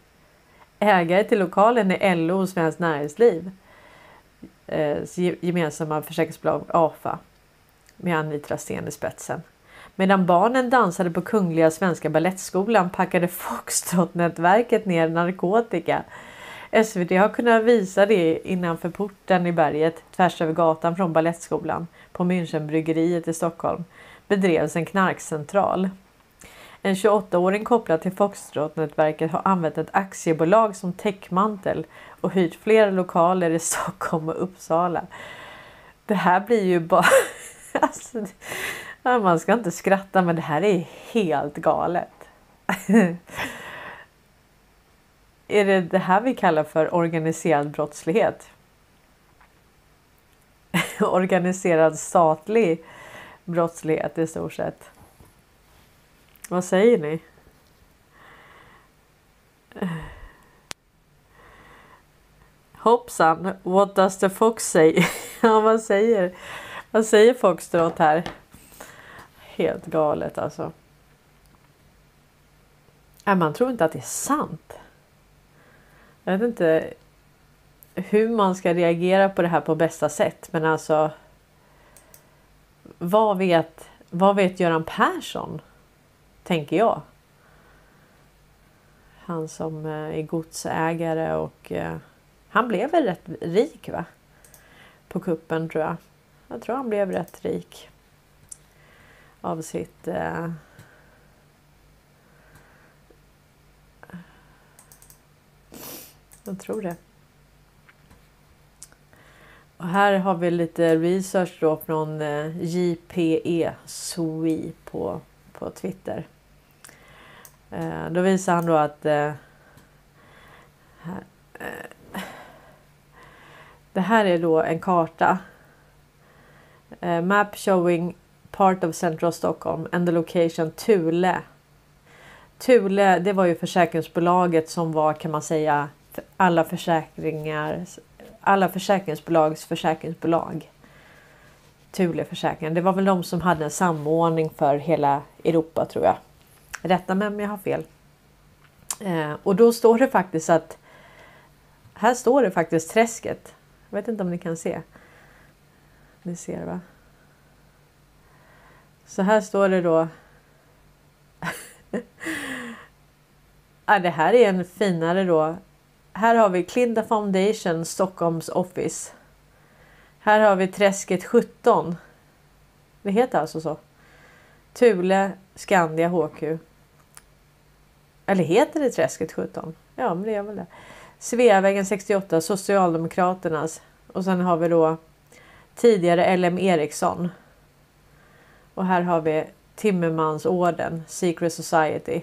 Ägare till lokalen är LO och Svenskt Näringsliv. Eh, gemensamma försäkringsbolag AFA. Med Anitra Sten i spetsen. Medan barnen dansade på Kungliga Svenska Balettskolan packade Foxtrotnätverket ner narkotika SVT har kunnat visa det innanför porten i berget tvärs över gatan från Balettskolan på Münchenbryggeriet i Stockholm bedrevs en knarkcentral. En 28-åring kopplad till Foxtrot-nätverket har använt ett aktiebolag som täckmantel och hyrt flera lokaler i Stockholm och Uppsala. Det här blir ju bara... alltså, Man ska inte skratta men det här är helt galet. är det det här vi kallar för organiserad brottslighet? organiserad statlig brottslighet i stort sett. Vad säger ni? Hoppsan, what does the fox say? ja, vad säger, vad säger Foxtrot här? Helt galet alltså. Äh, man tror inte att det är sant. Jag vet inte hur man ska reagera på det här på bästa sätt. Men alltså. Vad vet, vad vet Göran Persson? Tänker jag. Han som eh, är godsägare och eh, han blev väl rätt rik va? På kuppen tror jag. Jag tror han blev rätt rik. Av sitt eh, Jag tror det. Och här har vi lite research då från eh, JPE Sui på, på Twitter. Eh, då visar han då att eh, det här är då en karta. map showing part of central Stockholm and the location Thule. Thule, det var ju försäkringsbolaget som var kan man säga alla försäkringar, alla försäkringsbolags försäkringsbolag. Thule försäkringar. Det var väl de som hade en samordning för hela Europa tror jag. Rätta mig om jag har fel. Eh, och då står det faktiskt att här står det faktiskt träsket. Jag vet inte om ni kan se. Ni ser va? Så här står det då. ja, det här är en finare då här har vi Klinda Foundation Stockholms Office. Här har vi Träsket 17. Det heter alltså så. Thule Skandia HQ. Eller heter det Träsket 17? Ja, men det gör väl det. Sveavägen 68, Socialdemokraternas. Och sen har vi då tidigare LM Ericsson. Och här har vi Timmermansorden, Secret Society.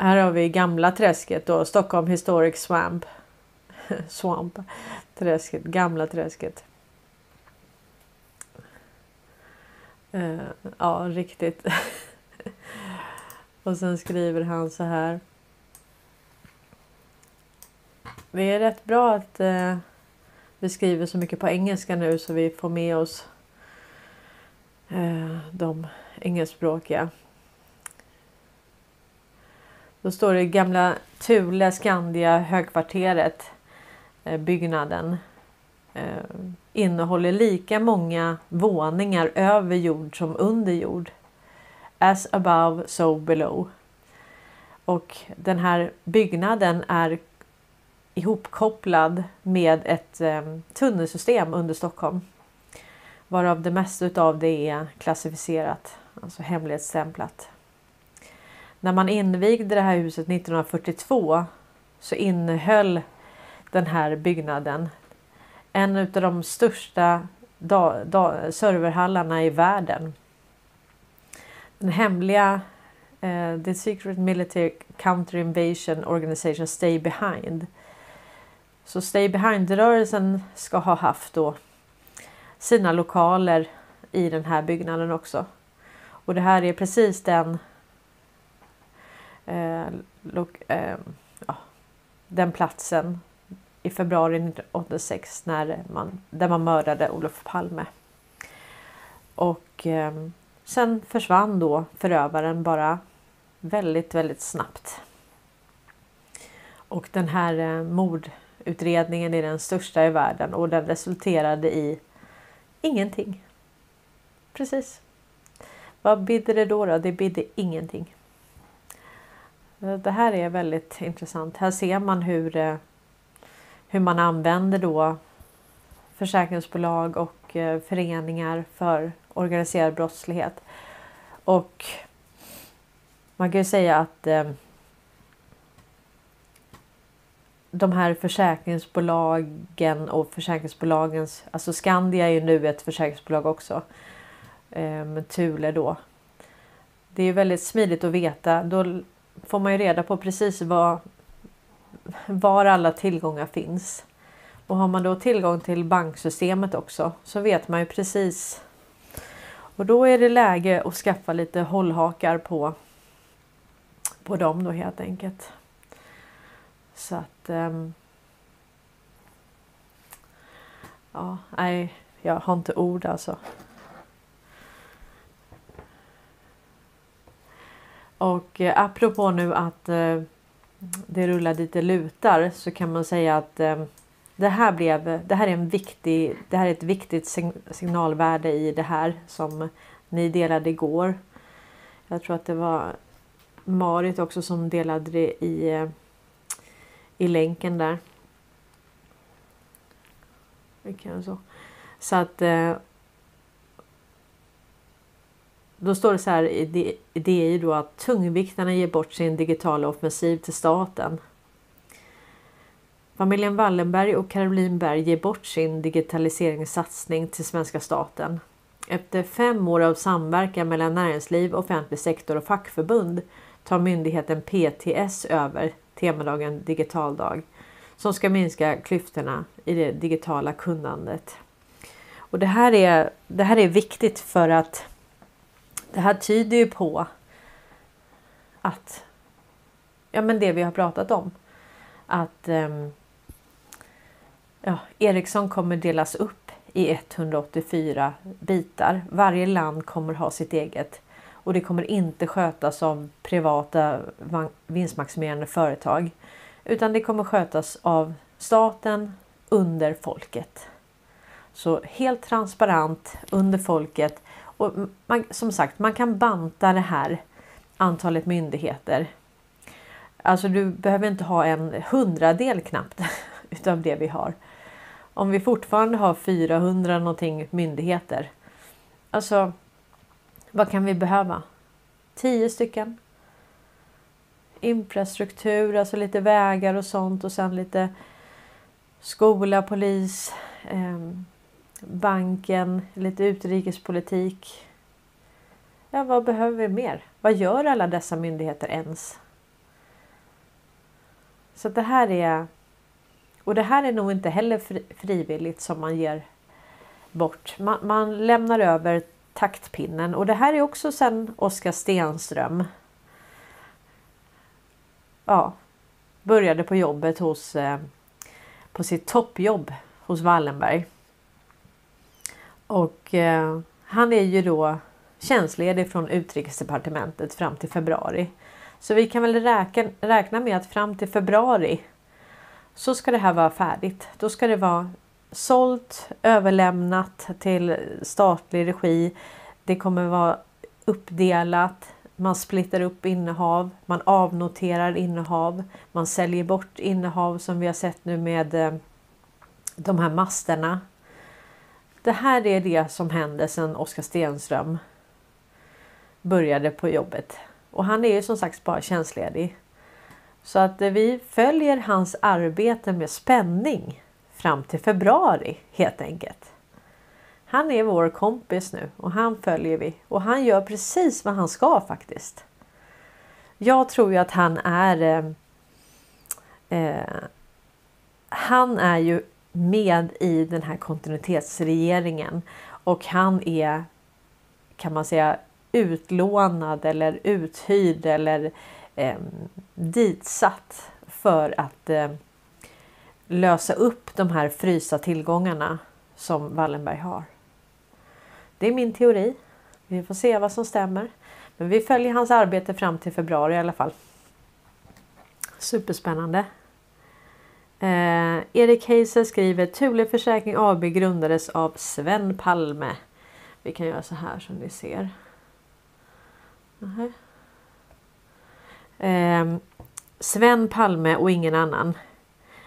Här har vi gamla träsket då, Stockholm Historic Swamp. Swamp. Träsket, gamla träsket. Uh, ja, riktigt. Och sen skriver han så här. Det är rätt bra att uh, vi skriver så mycket på engelska nu så vi får med oss uh, de engelskspråkiga. Då står det gamla Thule Skandia högkvarteret. Eh, byggnaden. Eh, innehåller lika många våningar över jord som under jord. As above, so below. Och den här byggnaden är ihopkopplad med ett eh, tunnelsystem under Stockholm. Varav det mesta av det är klassificerat, alltså hemlighetsstämplat. När man invigde det här huset 1942 så innehöll den här byggnaden en av de största serverhallarna i världen. Den hemliga uh, The Secret Military Counter Invasion Organization Stay Behind. Så Stay Behind-rörelsen ska ha haft då sina lokaler i den här byggnaden också. Och det här är precis den Eh, eh, ja, den platsen i februari 1986 när man, där man mördade Olof Palme. Och eh, sen försvann då förövaren bara väldigt, väldigt snabbt. Och den här eh, mordutredningen är den största i världen och den resulterade i ingenting. Precis. Vad bidde det då? då? Det bidde ingenting. Det här är väldigt intressant. Här ser man hur, eh, hur man använder då försäkringsbolag och eh, föreningar för organiserad brottslighet. Och man kan ju säga att eh, de här försäkringsbolagen och försäkringsbolagens, alltså Skandia är ju nu ett försäkringsbolag också. med Thule då. Det är ju väldigt smidigt att veta. Då får man ju reda på precis var, var alla tillgångar finns. Och har man då tillgång till banksystemet också så vet man ju precis. Och då är det läge att skaffa lite hållhakar på, på dem då helt enkelt. Så att... Um, ja, nej, jag har inte ord alltså. Och eh, apropå nu att eh, det rullar dit det lutar så kan man säga att eh, det här blev, det här är en viktig, det här är ett viktigt signalvärde i det här som ni delade igår. Jag tror att det var Marit också som delade det i, eh, i länken där. Så. så att eh, då står det så här i DI då att tungviktarna ger bort sin digitala offensiv till staten. Familjen Wallenberg och Caroline Berg ger bort sin digitaliseringssatsning till svenska staten. Efter fem år av samverkan mellan näringsliv, offentlig sektor och fackförbund tar myndigheten PTS över temadagen Digital dag som ska minska klyftorna i det digitala kunnandet. Och det här är, det här är viktigt för att det här tyder ju på att ja, men det vi har pratat om. Att ehm, ja, Ericsson kommer delas upp i 184 bitar. Varje land kommer ha sitt eget och det kommer inte skötas av privata vinstmaximerande företag utan det kommer skötas av staten under folket. Så helt transparent under folket och man, som sagt, man kan banta det här antalet myndigheter. Alltså du behöver inte ha en hundradel knappt utav det vi har. Om vi fortfarande har 400 någonting myndigheter. Alltså, vad kan vi behöva? 10 stycken. Infrastruktur, alltså lite vägar och sånt och sen lite skola, polis, eh, banken, lite utrikespolitik. Ja, vad behöver vi mer? Vad gör alla dessa myndigheter ens? Så det här är... Och det här är nog inte heller frivilligt som man ger bort. Man, man lämnar över taktpinnen och det här är också sen Oskar Stenström. Ja, började på jobbet hos eh, på sitt toppjobb hos Wallenberg. Och eh, han är ju då tjänstledig från utrikesdepartementet fram till februari. Så vi kan väl räkna, räkna med att fram till februari så ska det här vara färdigt. Då ska det vara sålt, överlämnat till statlig regi. Det kommer vara uppdelat. Man splittar upp innehav, man avnoterar innehav, man säljer bort innehav som vi har sett nu med eh, de här masterna det här är det som händer sedan Oskar Stenström började på jobbet. Och han är ju som sagt bara tjänstledig. Så att eh, vi följer hans arbete med spänning fram till februari helt enkelt. Han är vår kompis nu och han följer vi och han gör precis vad han ska faktiskt. Jag tror ju att han är eh, eh, Han är ju med i den här kontinuitetsregeringen och han är kan man säga utlånad eller uthyrd eller eh, ditsatt för att eh, lösa upp de här frysta tillgångarna som Wallenberg har. Det är min teori. Vi får se vad som stämmer. Men vi följer hans arbete fram till februari i alla fall. Superspännande. Eh, Erik Heiser skriver Thule Försäkring AB grundades av Sven Palme. Vi kan göra så här som ni ser. Eh, Sven Palme och ingen annan.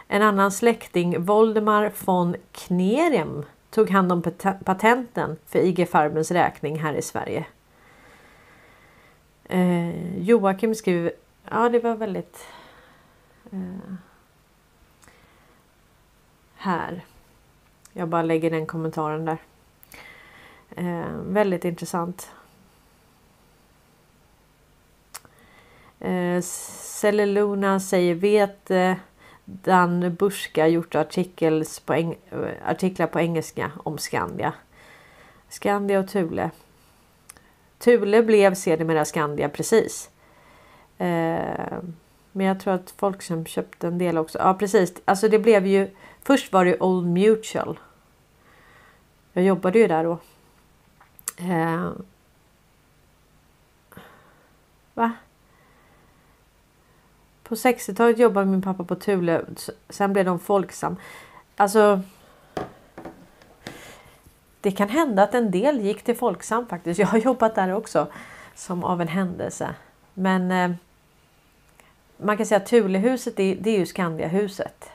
En annan släkting, Voldemar von Knerem, tog hand om patenten för IG Farbens räkning här i Sverige. Eh, Joakim skriver, ja det var väldigt eh, här. Jag bara lägger den kommentaren där. Eh, väldigt intressant. Eh, Cellulona säger vet eh, Dan Buska gjort på eng artiklar på engelska om Skandia. Skandia och Thule. Thule blev sedermera Skandia precis. Eh, men jag tror att Folksam köpte en del också. Ja precis. Alltså det blev ju. Först var det Old Mutual. Jag jobbade ju där då. Eh, va? På 60-talet jobbade min pappa på Thule. Sen blev de Folksam. Alltså. Det kan hända att en del gick till Folksam faktiskt. Jag har jobbat där också. Som av en händelse. Men eh, man kan säga att Thulehuset det, det är ju Skandiahuset.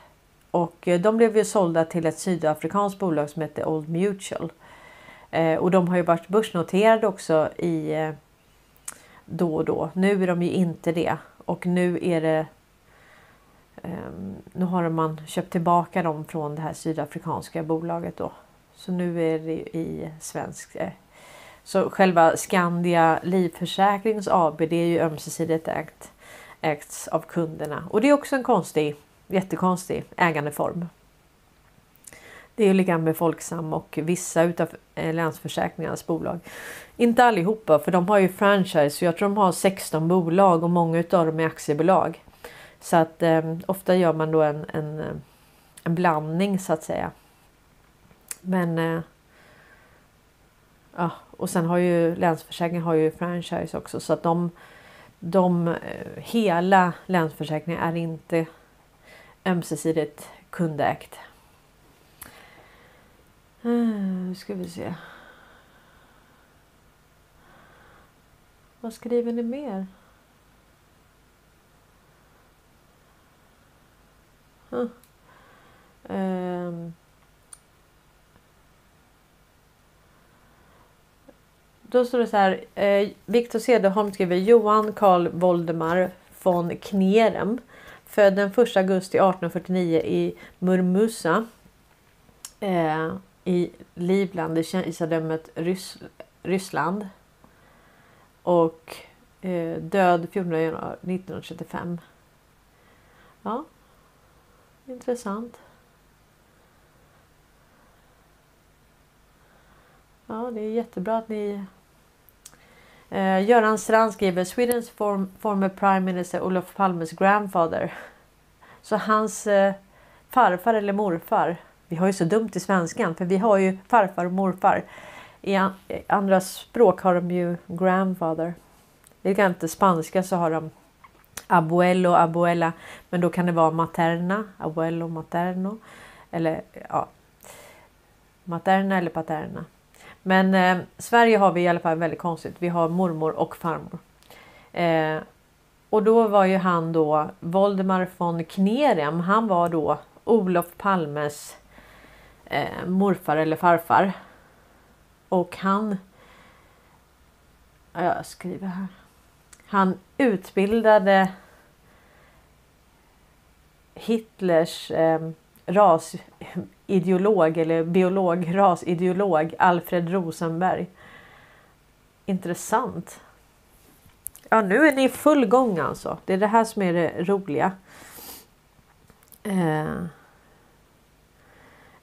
Och eh, de blev ju sålda till ett sydafrikanskt bolag som heter Old Mutual. Eh, och de har ju varit börsnoterade också i eh, då och då. Nu är de ju inte det. Och nu är det ehm, nu har man köpt tillbaka dem från det här sydafrikanska bolaget då. Så nu är det i svensk. Så själva Skandia Livförsäkrings AB det är ju ömsesidigt ägt, ägts av kunderna. Och det är också en konstig, jättekonstig ägandeform. Det är ju lika med Folksam och vissa utav eh, Länsförsäkringarnas bolag. Inte allihopa för de har ju franchise så jag tror de har 16 bolag och många utav dem är aktiebolag. Så att eh, ofta gör man då en, en, eh, en blandning så att säga. Men eh, ja, och sen har ju Länsförsäkringar har ju franchise också så att de, de eh, hela Länsförsäkringen är inte ömsesidigt kundägt. Eh, nu ska vi se. Vad skriver ni mer? Huh. Um. Då står det så här. Eh, Viktor Cederholm skriver Johan Karl Voldemar von Knerem. Född den 1 augusti 1849 i Murmusa. Eh, i Livland, i kejsardömet Rys Ryssland. Och eh, död 14 januari 1935. Ja, intressant. Ja, det är jättebra att ni... Eh, Göran Strand skriver Swedens form, former prime minister Olof Palmes grandfather. Så hans eh, farfar eller morfar vi har ju så dumt i svenskan för vi har ju farfar och morfar. I eh, andra språk har de ju grandfather. Likadant i spanska så har de abuelo, abuela. Men då kan det vara materna, abuelo, materno. Eller ja, materna eller paterna. Men eh, Sverige har vi i alla fall väldigt konstigt. Vi har mormor och farmor. Eh, och då var ju han då Voldemar von Knerem. Han var då Olof Palmes eh, morfar eller farfar. Och han... Jag skriver här. Han utbildade Hitlers eh, ideolog eller biolog, rasideolog Alfred Rosenberg. Intressant. Ja, nu är ni i full gång alltså. Det är det här som är det roliga. Eh.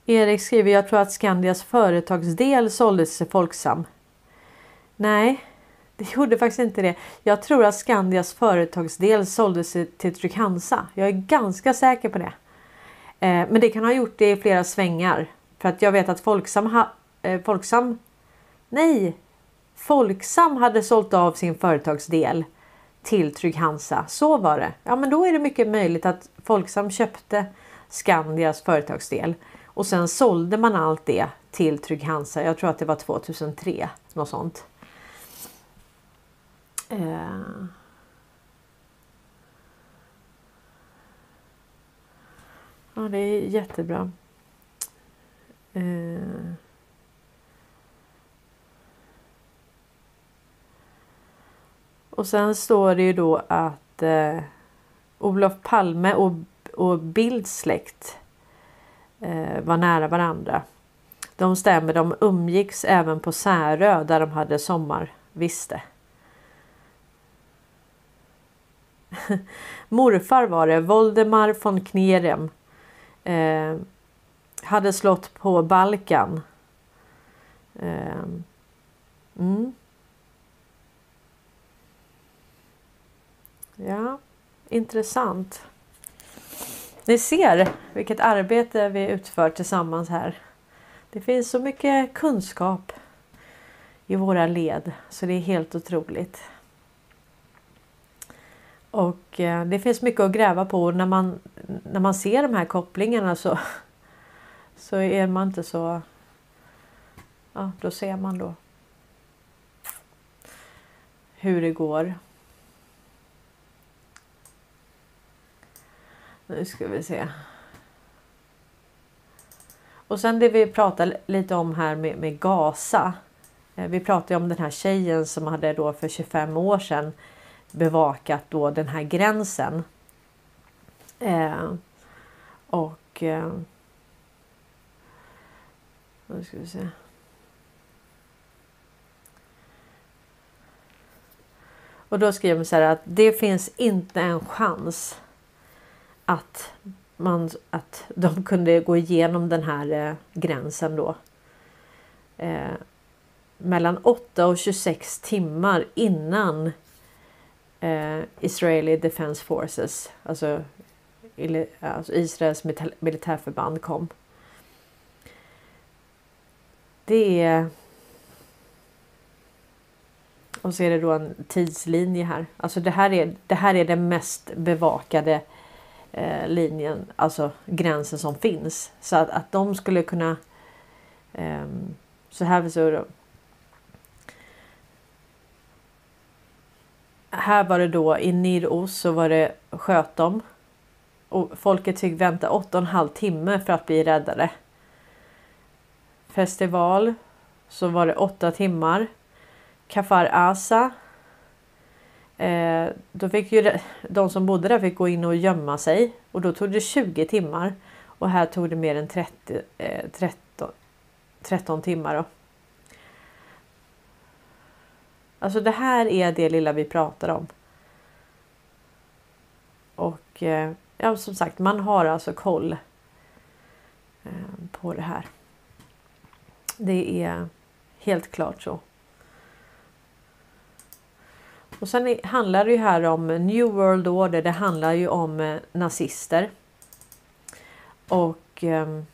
Erik skriver, jag tror att Skandias företagsdel såldes till Folksam. Nej, det gjorde faktiskt inte det. Jag tror att Skandias företagsdel såldes till Trygg-Hansa. Jag är ganska säker på det. Eh, men det kan ha gjort det i flera svängar. För att jag vet att Folksam, ha, eh, Folksam Nej! Folksam hade sålt av sin företagsdel till Trygg-Hansa. Så var det. Ja, men då är det mycket möjligt att Folksam köpte Skandias företagsdel. Och sen sålde man allt det till Trygg-Hansa. Jag tror att det var 2003. Något sånt. Eh. Ja, det är jättebra. Eh. Och sen står det ju då att eh, Olof Palme och, och Bilds släkt eh, var nära varandra. De stämmer, de umgicks även på Särö där de hade sommarviste. Morfar var det, Voldemar von Knerem. Eh, hade slått på Balkan. Eh, mm. Ja, intressant. Ni ser vilket arbete vi utför tillsammans här. Det finns så mycket kunskap i våra led så det är helt otroligt. Och eh, det finns mycket att gräva på när man, när man ser de här kopplingarna så, så är man inte så... Ja, då ser man då hur det går. Nu ska vi se. Och sen det vi pratade lite om här med, med Gaza. Eh, vi pratade om den här tjejen som hade då för 25 år sedan bevakat då den här gränsen. Eh, och... Eh, nu ska vi se. Och då skriver man så här att det finns inte en chans att, man, att de kunde gå igenom den här eh, gränsen då. Eh, mellan 8 och 26 timmar innan eh, Israeli Defense Forces, alltså, alltså Israels militärförband kom. Det är och så är det då en tidslinje här. Alltså det här är, det här är den mest bevakade eh, linjen, alltså gränsen som finns. Så att, att de skulle kunna... Eh, så här så Här var det då i Niros så var det sköt dem Och folket fick vänta 8,5 timme för att bli räddade. Festival så var det 8 timmar. Kafar Asa Eh, då fick ju de som bodde där fick gå in och gömma sig och då tog det 20 timmar och här tog det mer än 30, eh, 13, 13 timmar. Då. Alltså det här är det lilla vi pratar om. Och eh, ja, som sagt, man har alltså koll eh, på det här. Det är helt klart så. Och sen handlar det ju här om New World Order. Det handlar ju om eh, nazister. Och ehm,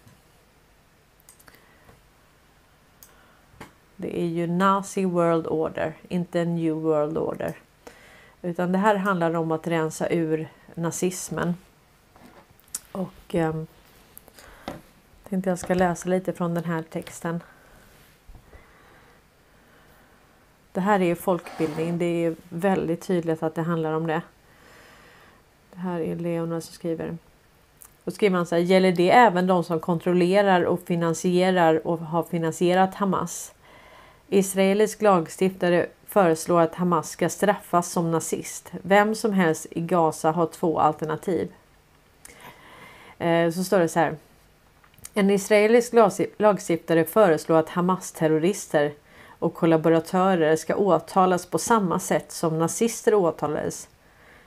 Det är ju Nazi World Order, inte New World Order. Utan det här handlar om att rensa ur nazismen. Och eh, tänkte jag ska läsa lite från den här texten. Det här är ju folkbildning. Det är väldigt tydligt att det handlar om det. Det här är Leona som skriver. Då skriver han så här. Gäller det även de som kontrollerar och finansierar och har finansierat Hamas? Israelisk lagstiftare föreslår att Hamas ska straffas som nazist. Vem som helst i Gaza har två alternativ. Eh, så står det så här. En israelisk lagstiftare föreslår att Hamas terrorister och kollaboratörer ska åtalas på samma sätt som nazister åtalades.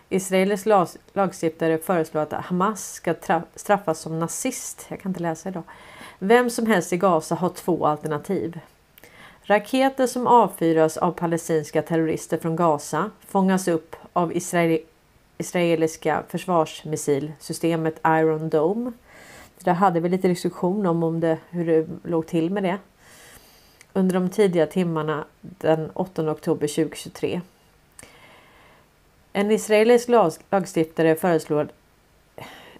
Israelisk lagstiftare föreslår att Hamas ska straffas som nazist. Jag kan inte läsa idag. Vem som helst i Gaza har två alternativ. Raketer som avfyras av palestinska terrorister från Gaza fångas upp av israeli israeliska försvarsmissilsystemet Iron Dome. Där hade vi lite diskussion om, om det, hur det låg till med det under de tidiga timmarna den 8 oktober 2023. En israelisk lagstiftare föreslår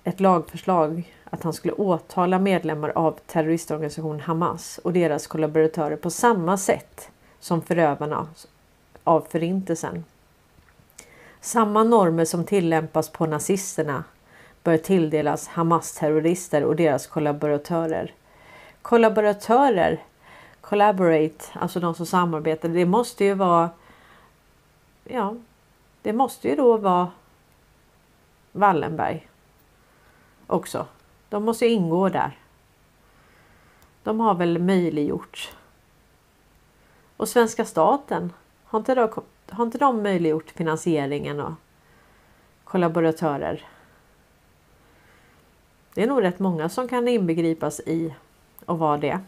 ett lagförslag att han skulle åtala medlemmar av terroristorganisationen Hamas och deras kollaboratörer på samma sätt som förövarna av förintelsen. Samma normer som tillämpas på nazisterna bör tilldelas Hamas-terrorister och deras kollaboratörer. Kollaboratörer collaborate, alltså de som samarbetar, det måste ju vara Ja, det måste ju då vara Wallenberg också. De måste ingå där. De har väl möjliggjort. Och svenska staten, har inte de, har inte de möjliggjort finansieringen och kollaboratörer? Det är nog rätt många som kan inbegripas i och vara det.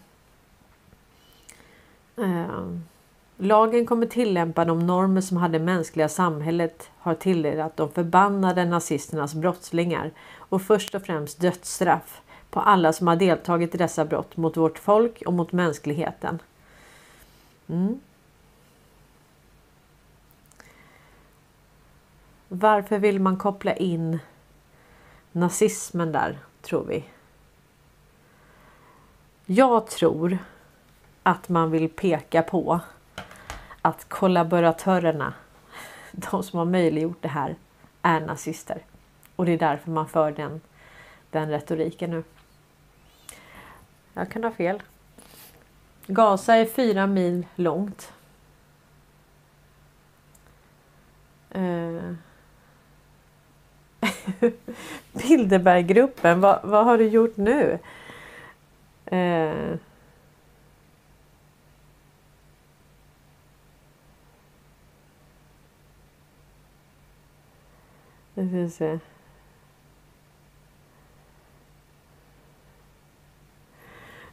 Um lagen kommer tillämpa de normer som hade mänskliga samhället har tilldelat de förbannade nazisternas brottslingar och först och främst dödsstraff på alla som har deltagit i dessa brott mot vårt folk och mot mänskligheten. Mm. Varför vill man koppla in nazismen där, tror vi? Jag tror att man vill peka på att kollaboratörerna, de som har möjliggjort det här, är nazister. Och det är därför man för den, den retoriken nu. Jag kan ha fel. Gaza är fyra mil långt. Eh. Bilderberggruppen, vad, vad har du gjort nu? Eh. Nu ska vi se.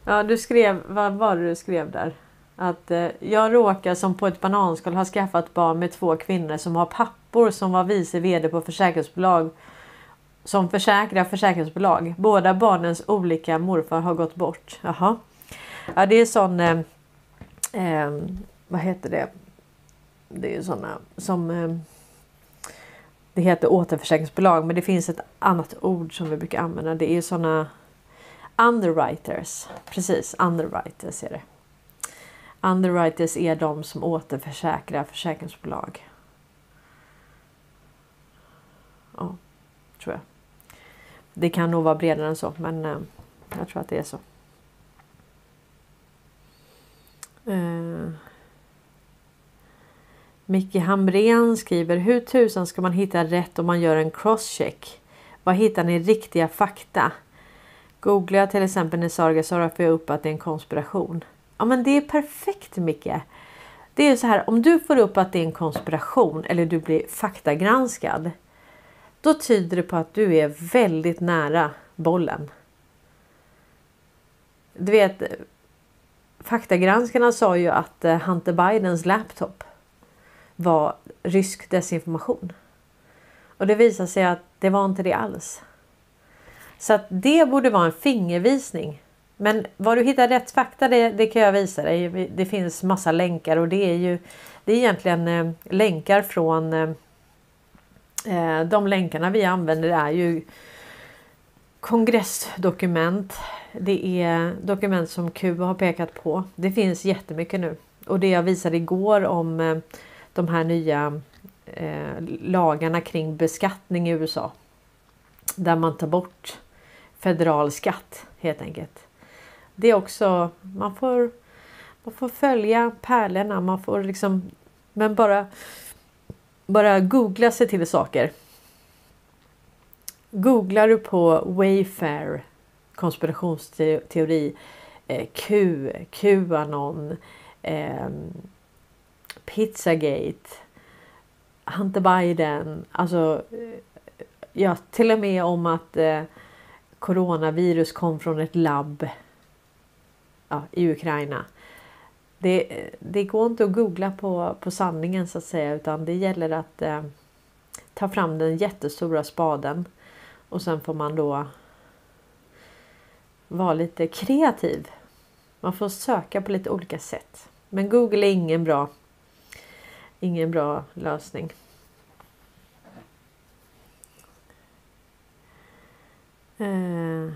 Ja, du skrev, vad var det du skrev där? Att eh, jag råkar som på ett bananskal ha skaffat barn med två kvinnor som har pappor som var vice vd på försäkringsbolag som försäkrar försäkringsbolag. Båda barnens olika morfar har gått bort. Jaha. Ja, det är sån... Eh, eh, vad heter det? Det är såna som... Eh, det heter återförsäkringsbolag men det finns ett annat ord som vi brukar använda. Det är sådana... underwriters. Precis, underwriters är det. Underwriters är de som återförsäkrar försäkringsbolag. Ja, tror jag. Det kan nog vara bredare än så men eh, jag tror att det är så. Eh, Micke Hamrén skriver Hur tusan ska man hitta rätt om man gör en crosscheck? Var hittar ni riktiga fakta? Googlar jag till exempel Nesarga Sara får jag upp att det är en konspiration. Ja men det är perfekt Micke. Det är så här om du får upp att det är en konspiration eller du blir faktagranskad. Då tyder det på att du är väldigt nära bollen. Du vet faktagranskarna sa ju att eh, Hunter Bidens laptop var rysk desinformation. Och det visade sig att det var inte det alls. Så att det borde vara en fingervisning. Men var du hittar rätt fakta det, det kan jag visa dig. Det finns massa länkar och det är ju det är egentligen eh, länkar från eh, eh de länkarna vi använder är ju kongressdokument. Det är dokument som Q har pekat på. Det finns jättemycket nu och det jag visade igår om eh, de här nya eh, lagarna kring beskattning i USA. Där man tar bort federal skatt helt enkelt. Det är också, man får, man får följa pärlorna, man får liksom, men bara, bara googla sig till saker. Googlar du på Wayfair konspirationsteori, eh, Q, Qanon, eh, Pizzagate, Hunter Biden, alltså ja, till och med om att eh, coronavirus kom från ett labb ja, i Ukraina. Det, det går inte att googla på, på sanningen så att säga utan det gäller att eh, ta fram den jättestora spaden och sen får man då vara lite kreativ. Man får söka på lite olika sätt. Men Google är ingen bra ingen bra lösning. Eh.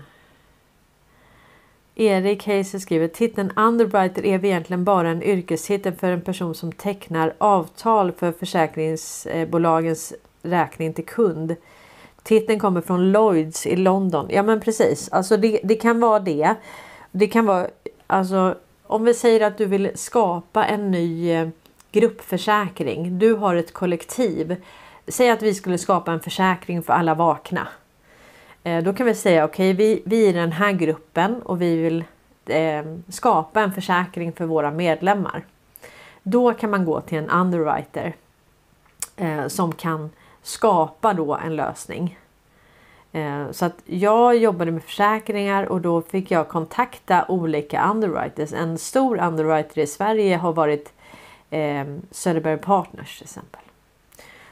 Erik Heiser skriver titeln Underwriter är egentligen bara en yrkestitel för en person som tecknar avtal för försäkringsbolagens räkning till kund. Titeln kommer från Lloyds i London. Ja men precis, alltså det, det kan vara det. Det kan vara alltså om vi säger att du vill skapa en ny eh, gruppförsäkring. Du har ett kollektiv. Säg att vi skulle skapa en försäkring för alla vakna. Eh, då kan vi säga okej, okay, vi, vi är den här gruppen och vi vill eh, skapa en försäkring för våra medlemmar. Då kan man gå till en underwriter eh, som kan skapa då en lösning. Eh, så att jag jobbade med försäkringar och då fick jag kontakta olika underwriters. En stor underwriter i Sverige har varit eh, Söderberg Partners till exempel.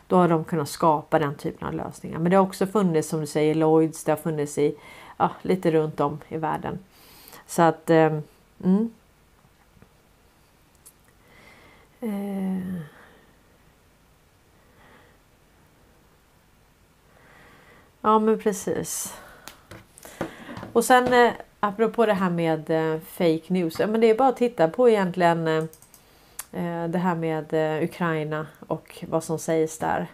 Då har de kunnat skapa den typen av lösningar. Men det har också funnits som du säger Lloyds, det har funnits i ja, lite runt om i världen. Så att eh, mm. eh. Ja men precis. Och sen eh, apropå det här med eh, fake news. Ja, men det är bara att titta på egentligen eh, Eh, det här med eh, Ukraina och vad som sägs där.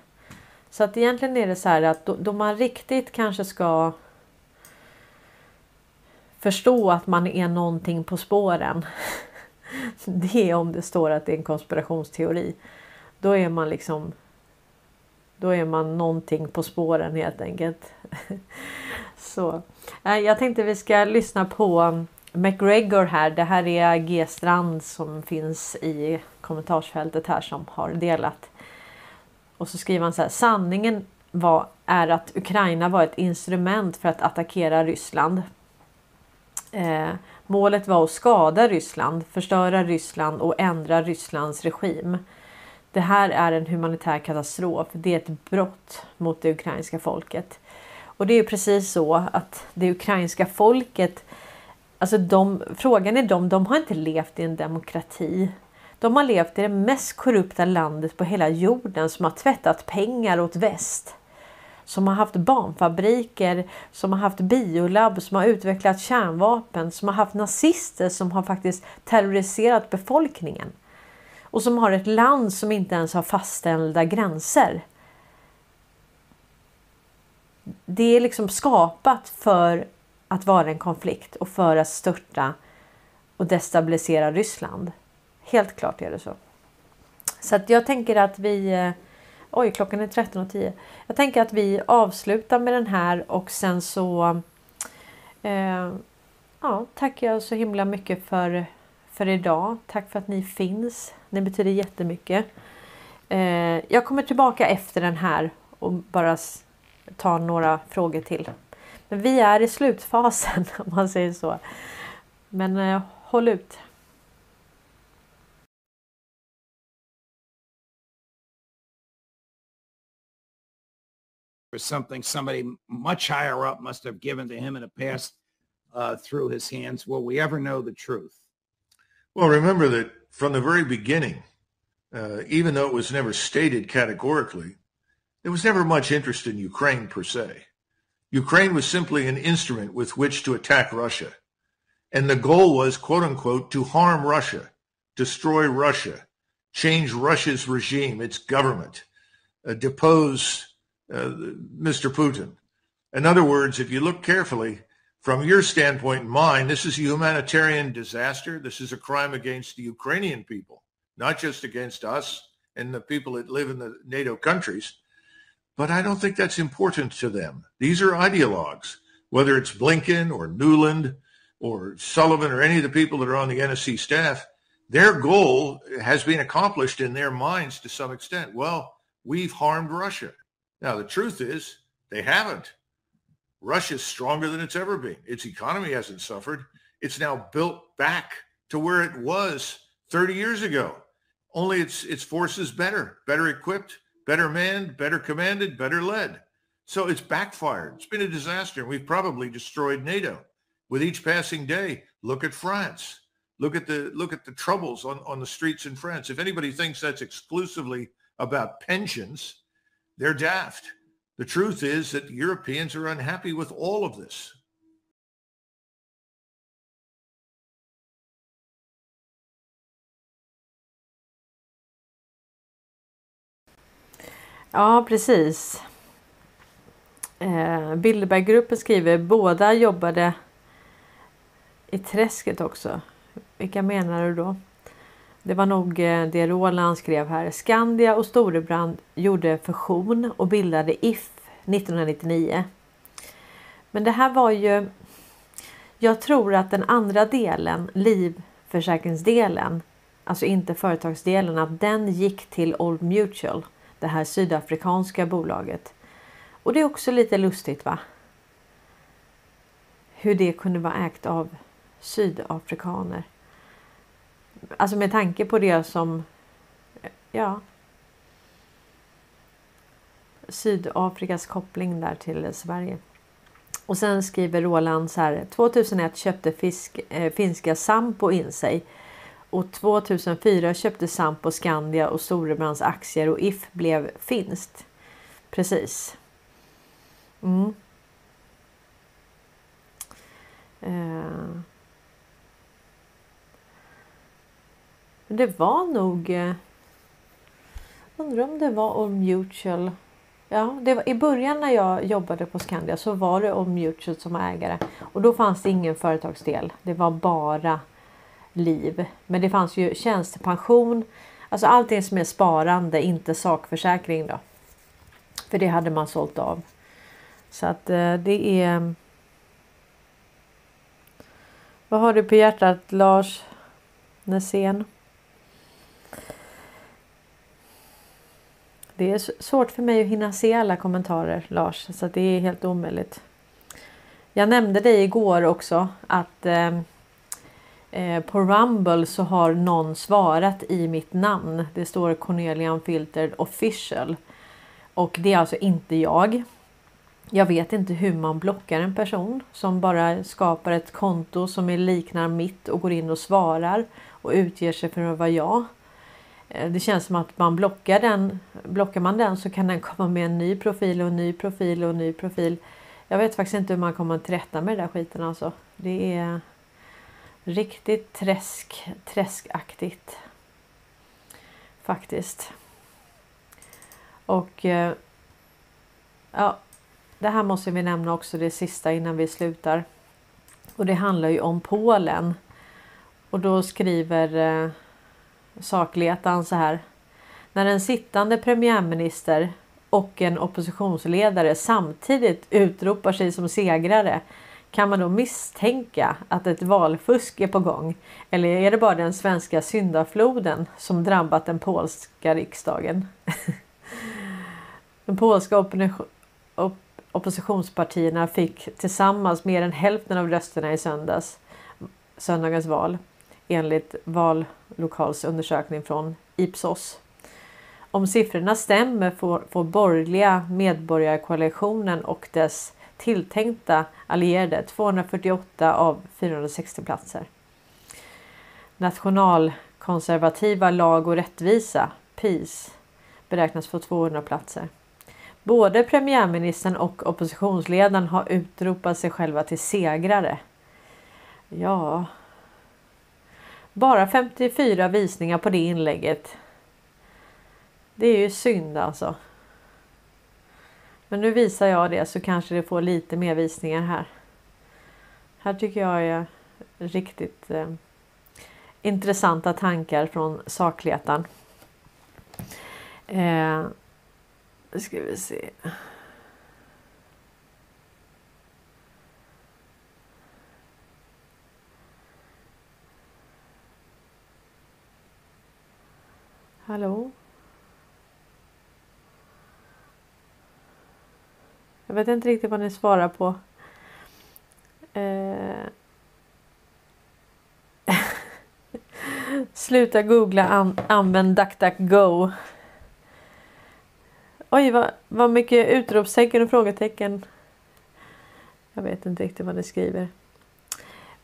Så att egentligen är det så här att då, då man riktigt kanske ska förstå att man är någonting på spåren. Det är om det står att det är en konspirationsteori. Då är man liksom då är man någonting på spåren helt enkelt. Så eh, Jag tänkte vi ska lyssna på McGregor här. Det här är G Strand som finns i kommentarsfältet här som har delat. Och så skriver han så här. Sanningen var, är att Ukraina var ett instrument för att attackera Ryssland. Eh, målet var att skada Ryssland, förstöra Ryssland och ändra Rysslands regim. Det här är en humanitär katastrof. Det är ett brott mot det ukrainska folket. Och det är precis så att det ukrainska folket, alltså de, frågan är de, de har inte levt i en demokrati. De har levt i det mest korrupta landet på hela jorden som har tvättat pengar åt väst. Som har haft barnfabriker, som har haft biolabb, som har utvecklat kärnvapen, som har haft nazister som har faktiskt terroriserat befolkningen och som har ett land som inte ens har fastställda gränser. Det är liksom skapat för att vara en konflikt och för att störta och destabilisera Ryssland. Helt klart är det så. Så att jag tänker att vi... Eh, oj, klockan är 13.10. Jag tänker att vi avslutar med den här och sen så... Eh, ja, tackar jag så himla mycket för, för idag. Tack för att ni finns. Det betyder jättemycket. Eh, jag kommer tillbaka efter den här och bara ta några frågor till. Men vi är i slutfasen om man säger så. Men eh, håll ut. was something somebody much higher up must have given to him in the past uh, through his hands. Will we ever know the truth? Well, remember that from the very beginning, uh, even though it was never stated categorically, there was never much interest in Ukraine per se. Ukraine was simply an instrument with which to attack Russia. And the goal was, quote unquote, to harm Russia, destroy Russia, change Russia's regime, its government, uh, depose uh, Mr. Putin. In other words, if you look carefully, from your standpoint and mine, this is a humanitarian disaster. This is a crime against the Ukrainian people, not just against us and the people that live in the NATO countries. But I don't think that's important to them. These are ideologues, whether it's Blinken or Newland or Sullivan or any of the people that are on the NSC staff. Their goal has been accomplished in their minds to some extent. Well, we've harmed Russia. Now, the truth is they haven't. Russia's stronger than it's ever been. Its economy hasn't suffered. It's now built back to where it was 30 years ago. Only its its forces better, better equipped, better manned, better commanded, better led. So it's backfired. It's been a disaster. And we've probably destroyed NATO. With each passing day, look at France. Look at the look at the troubles on, on the streets in France. If anybody thinks that's exclusively about pensions, they're daft. The truth is that Europeans are unhappy with all of this. Ja, precis. Eh, Bilderberggruppen skriver båda jobbade i träsket också. Vilka menar du då? Det var nog eh, det Roland skrev här. Skandia och Storebrand gjorde fusion och bildade If 1999. Men det här var ju... Jag tror att den andra delen, livförsäkringsdelen, alltså inte företagsdelen, att den gick till Old Mutual, det här sydafrikanska bolaget. Och det är också lite lustigt va? Hur det kunde vara ägt av sydafrikaner. Alltså med tanke på det som, ja. Sydafrikas koppling där till Sverige. Och sen skriver Roland så här. 2001 köpte fisk, eh, finska Sampo in sig. Och 2004 köpte Sampo Skandia och Storebrands aktier och If blev finskt. Precis. Mm. Eh. Det var nog... Eh, undrar om det var om Mutual. Ja, det var, i början när jag jobbade på Skandia så var det om Mutual som ägare. Och då fanns det ingen företagsdel. Det var bara liv. Men det fanns ju tjänstepension. Alltså allting som är sparande, inte sakförsäkring då. För det hade man sålt av. Så att eh, det är... Vad har du på hjärtat Lars Nässén? Det är svårt för mig att hinna se alla kommentarer Lars, så det är helt omöjligt. Jag nämnde dig igår också att eh, Eh, på Rumble så har någon svarat i mitt namn. Det står Cornelia Unfiltered official. Och det är alltså inte jag. Jag vet inte hur man blockar en person som bara skapar ett konto som liknar mitt och går in och svarar och utger sig för att vara jag. Eh, det känns som att man blockar den. Blockar man den så kan den komma med en ny profil och en ny profil och en ny profil. Jag vet faktiskt inte hur man kommer till rätta med den där skiten alltså. Det är riktigt träsk, träskaktigt. Faktiskt. Och eh, ja, det här måste vi nämna också det sista innan vi slutar. Och det handlar ju om Polen. Och då skriver eh, sakletan så här. När en sittande premiärminister och en oppositionsledare samtidigt utropar sig som segrare kan man då misstänka att ett valfusk är på gång? Eller är det bara den svenska syndafloden som drabbat den polska riksdagen? de polska op oppositionspartierna fick tillsammans mer än hälften av rösterna i söndags, söndagens val enligt vallokalsundersökning från Ipsos. Om siffrorna stämmer får, får borgerliga medborgarkoalitionen och dess tilltänkta allierade 248 av 460 platser. Nationalkonservativa Lag och rättvisa, PIS, beräknas få 200 platser. Både premiärministern och oppositionsledaren har utropat sig själva till segrare. Ja, bara 54 visningar på det inlägget. Det är ju synd alltså. Men nu visar jag det så kanske det får lite mer visningar här. Här tycker jag är riktigt eh, intressanta tankar från sakletaren. Eh, ska vi se. Hallå? Jag vet inte riktigt vad ni svarar på. Eh... Sluta googla, an använd DuckDuckGo. Oj, vad, vad mycket utropstecken och frågetecken. Jag vet inte riktigt vad ni skriver.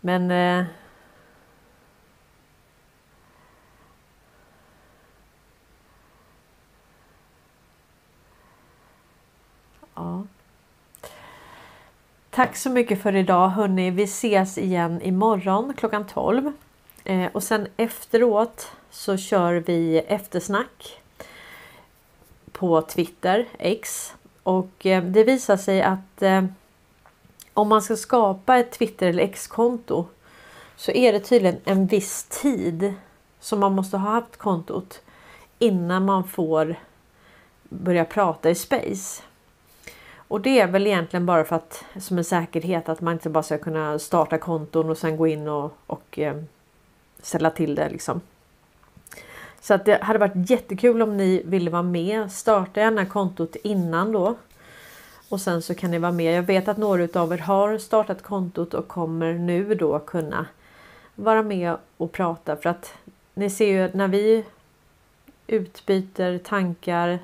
Men eh... Ja. Tack så mycket för idag hörni. Vi ses igen imorgon klockan 12. Eh, och sen efteråt så kör vi eftersnack på Twitter, X. Och eh, det visar sig att eh, om man ska skapa ett Twitter eller X-konto så är det tydligen en viss tid som man måste ha haft kontot innan man får börja prata i Space. Och det är väl egentligen bara för att som en säkerhet att man inte bara ska kunna starta konton och sen gå in och, och eh, ställa till det liksom. Så att det hade varit jättekul om ni ville vara med. Starta gärna kontot innan då. Och sen så kan ni vara med. Jag vet att några av er har startat kontot och kommer nu då kunna vara med och prata för att ni ser ju när vi utbyter tankar,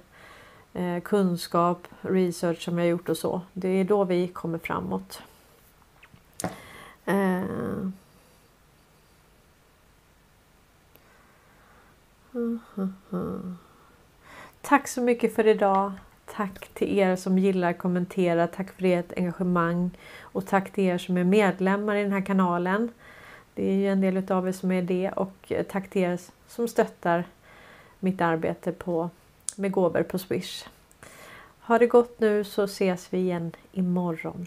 eh, kunskap, research som jag gjort och så. Det är då vi kommer framåt. Eh. Tack så mycket för idag. Tack till er som gillar, kommenterar. Tack för ert engagemang. Och tack till er som är medlemmar i den här kanalen. Det är ju en del av er som är det. Och eh, tack till er som stöttar mitt arbete på, med gåvor på Swish. Ha det gott nu så ses vi igen imorgon.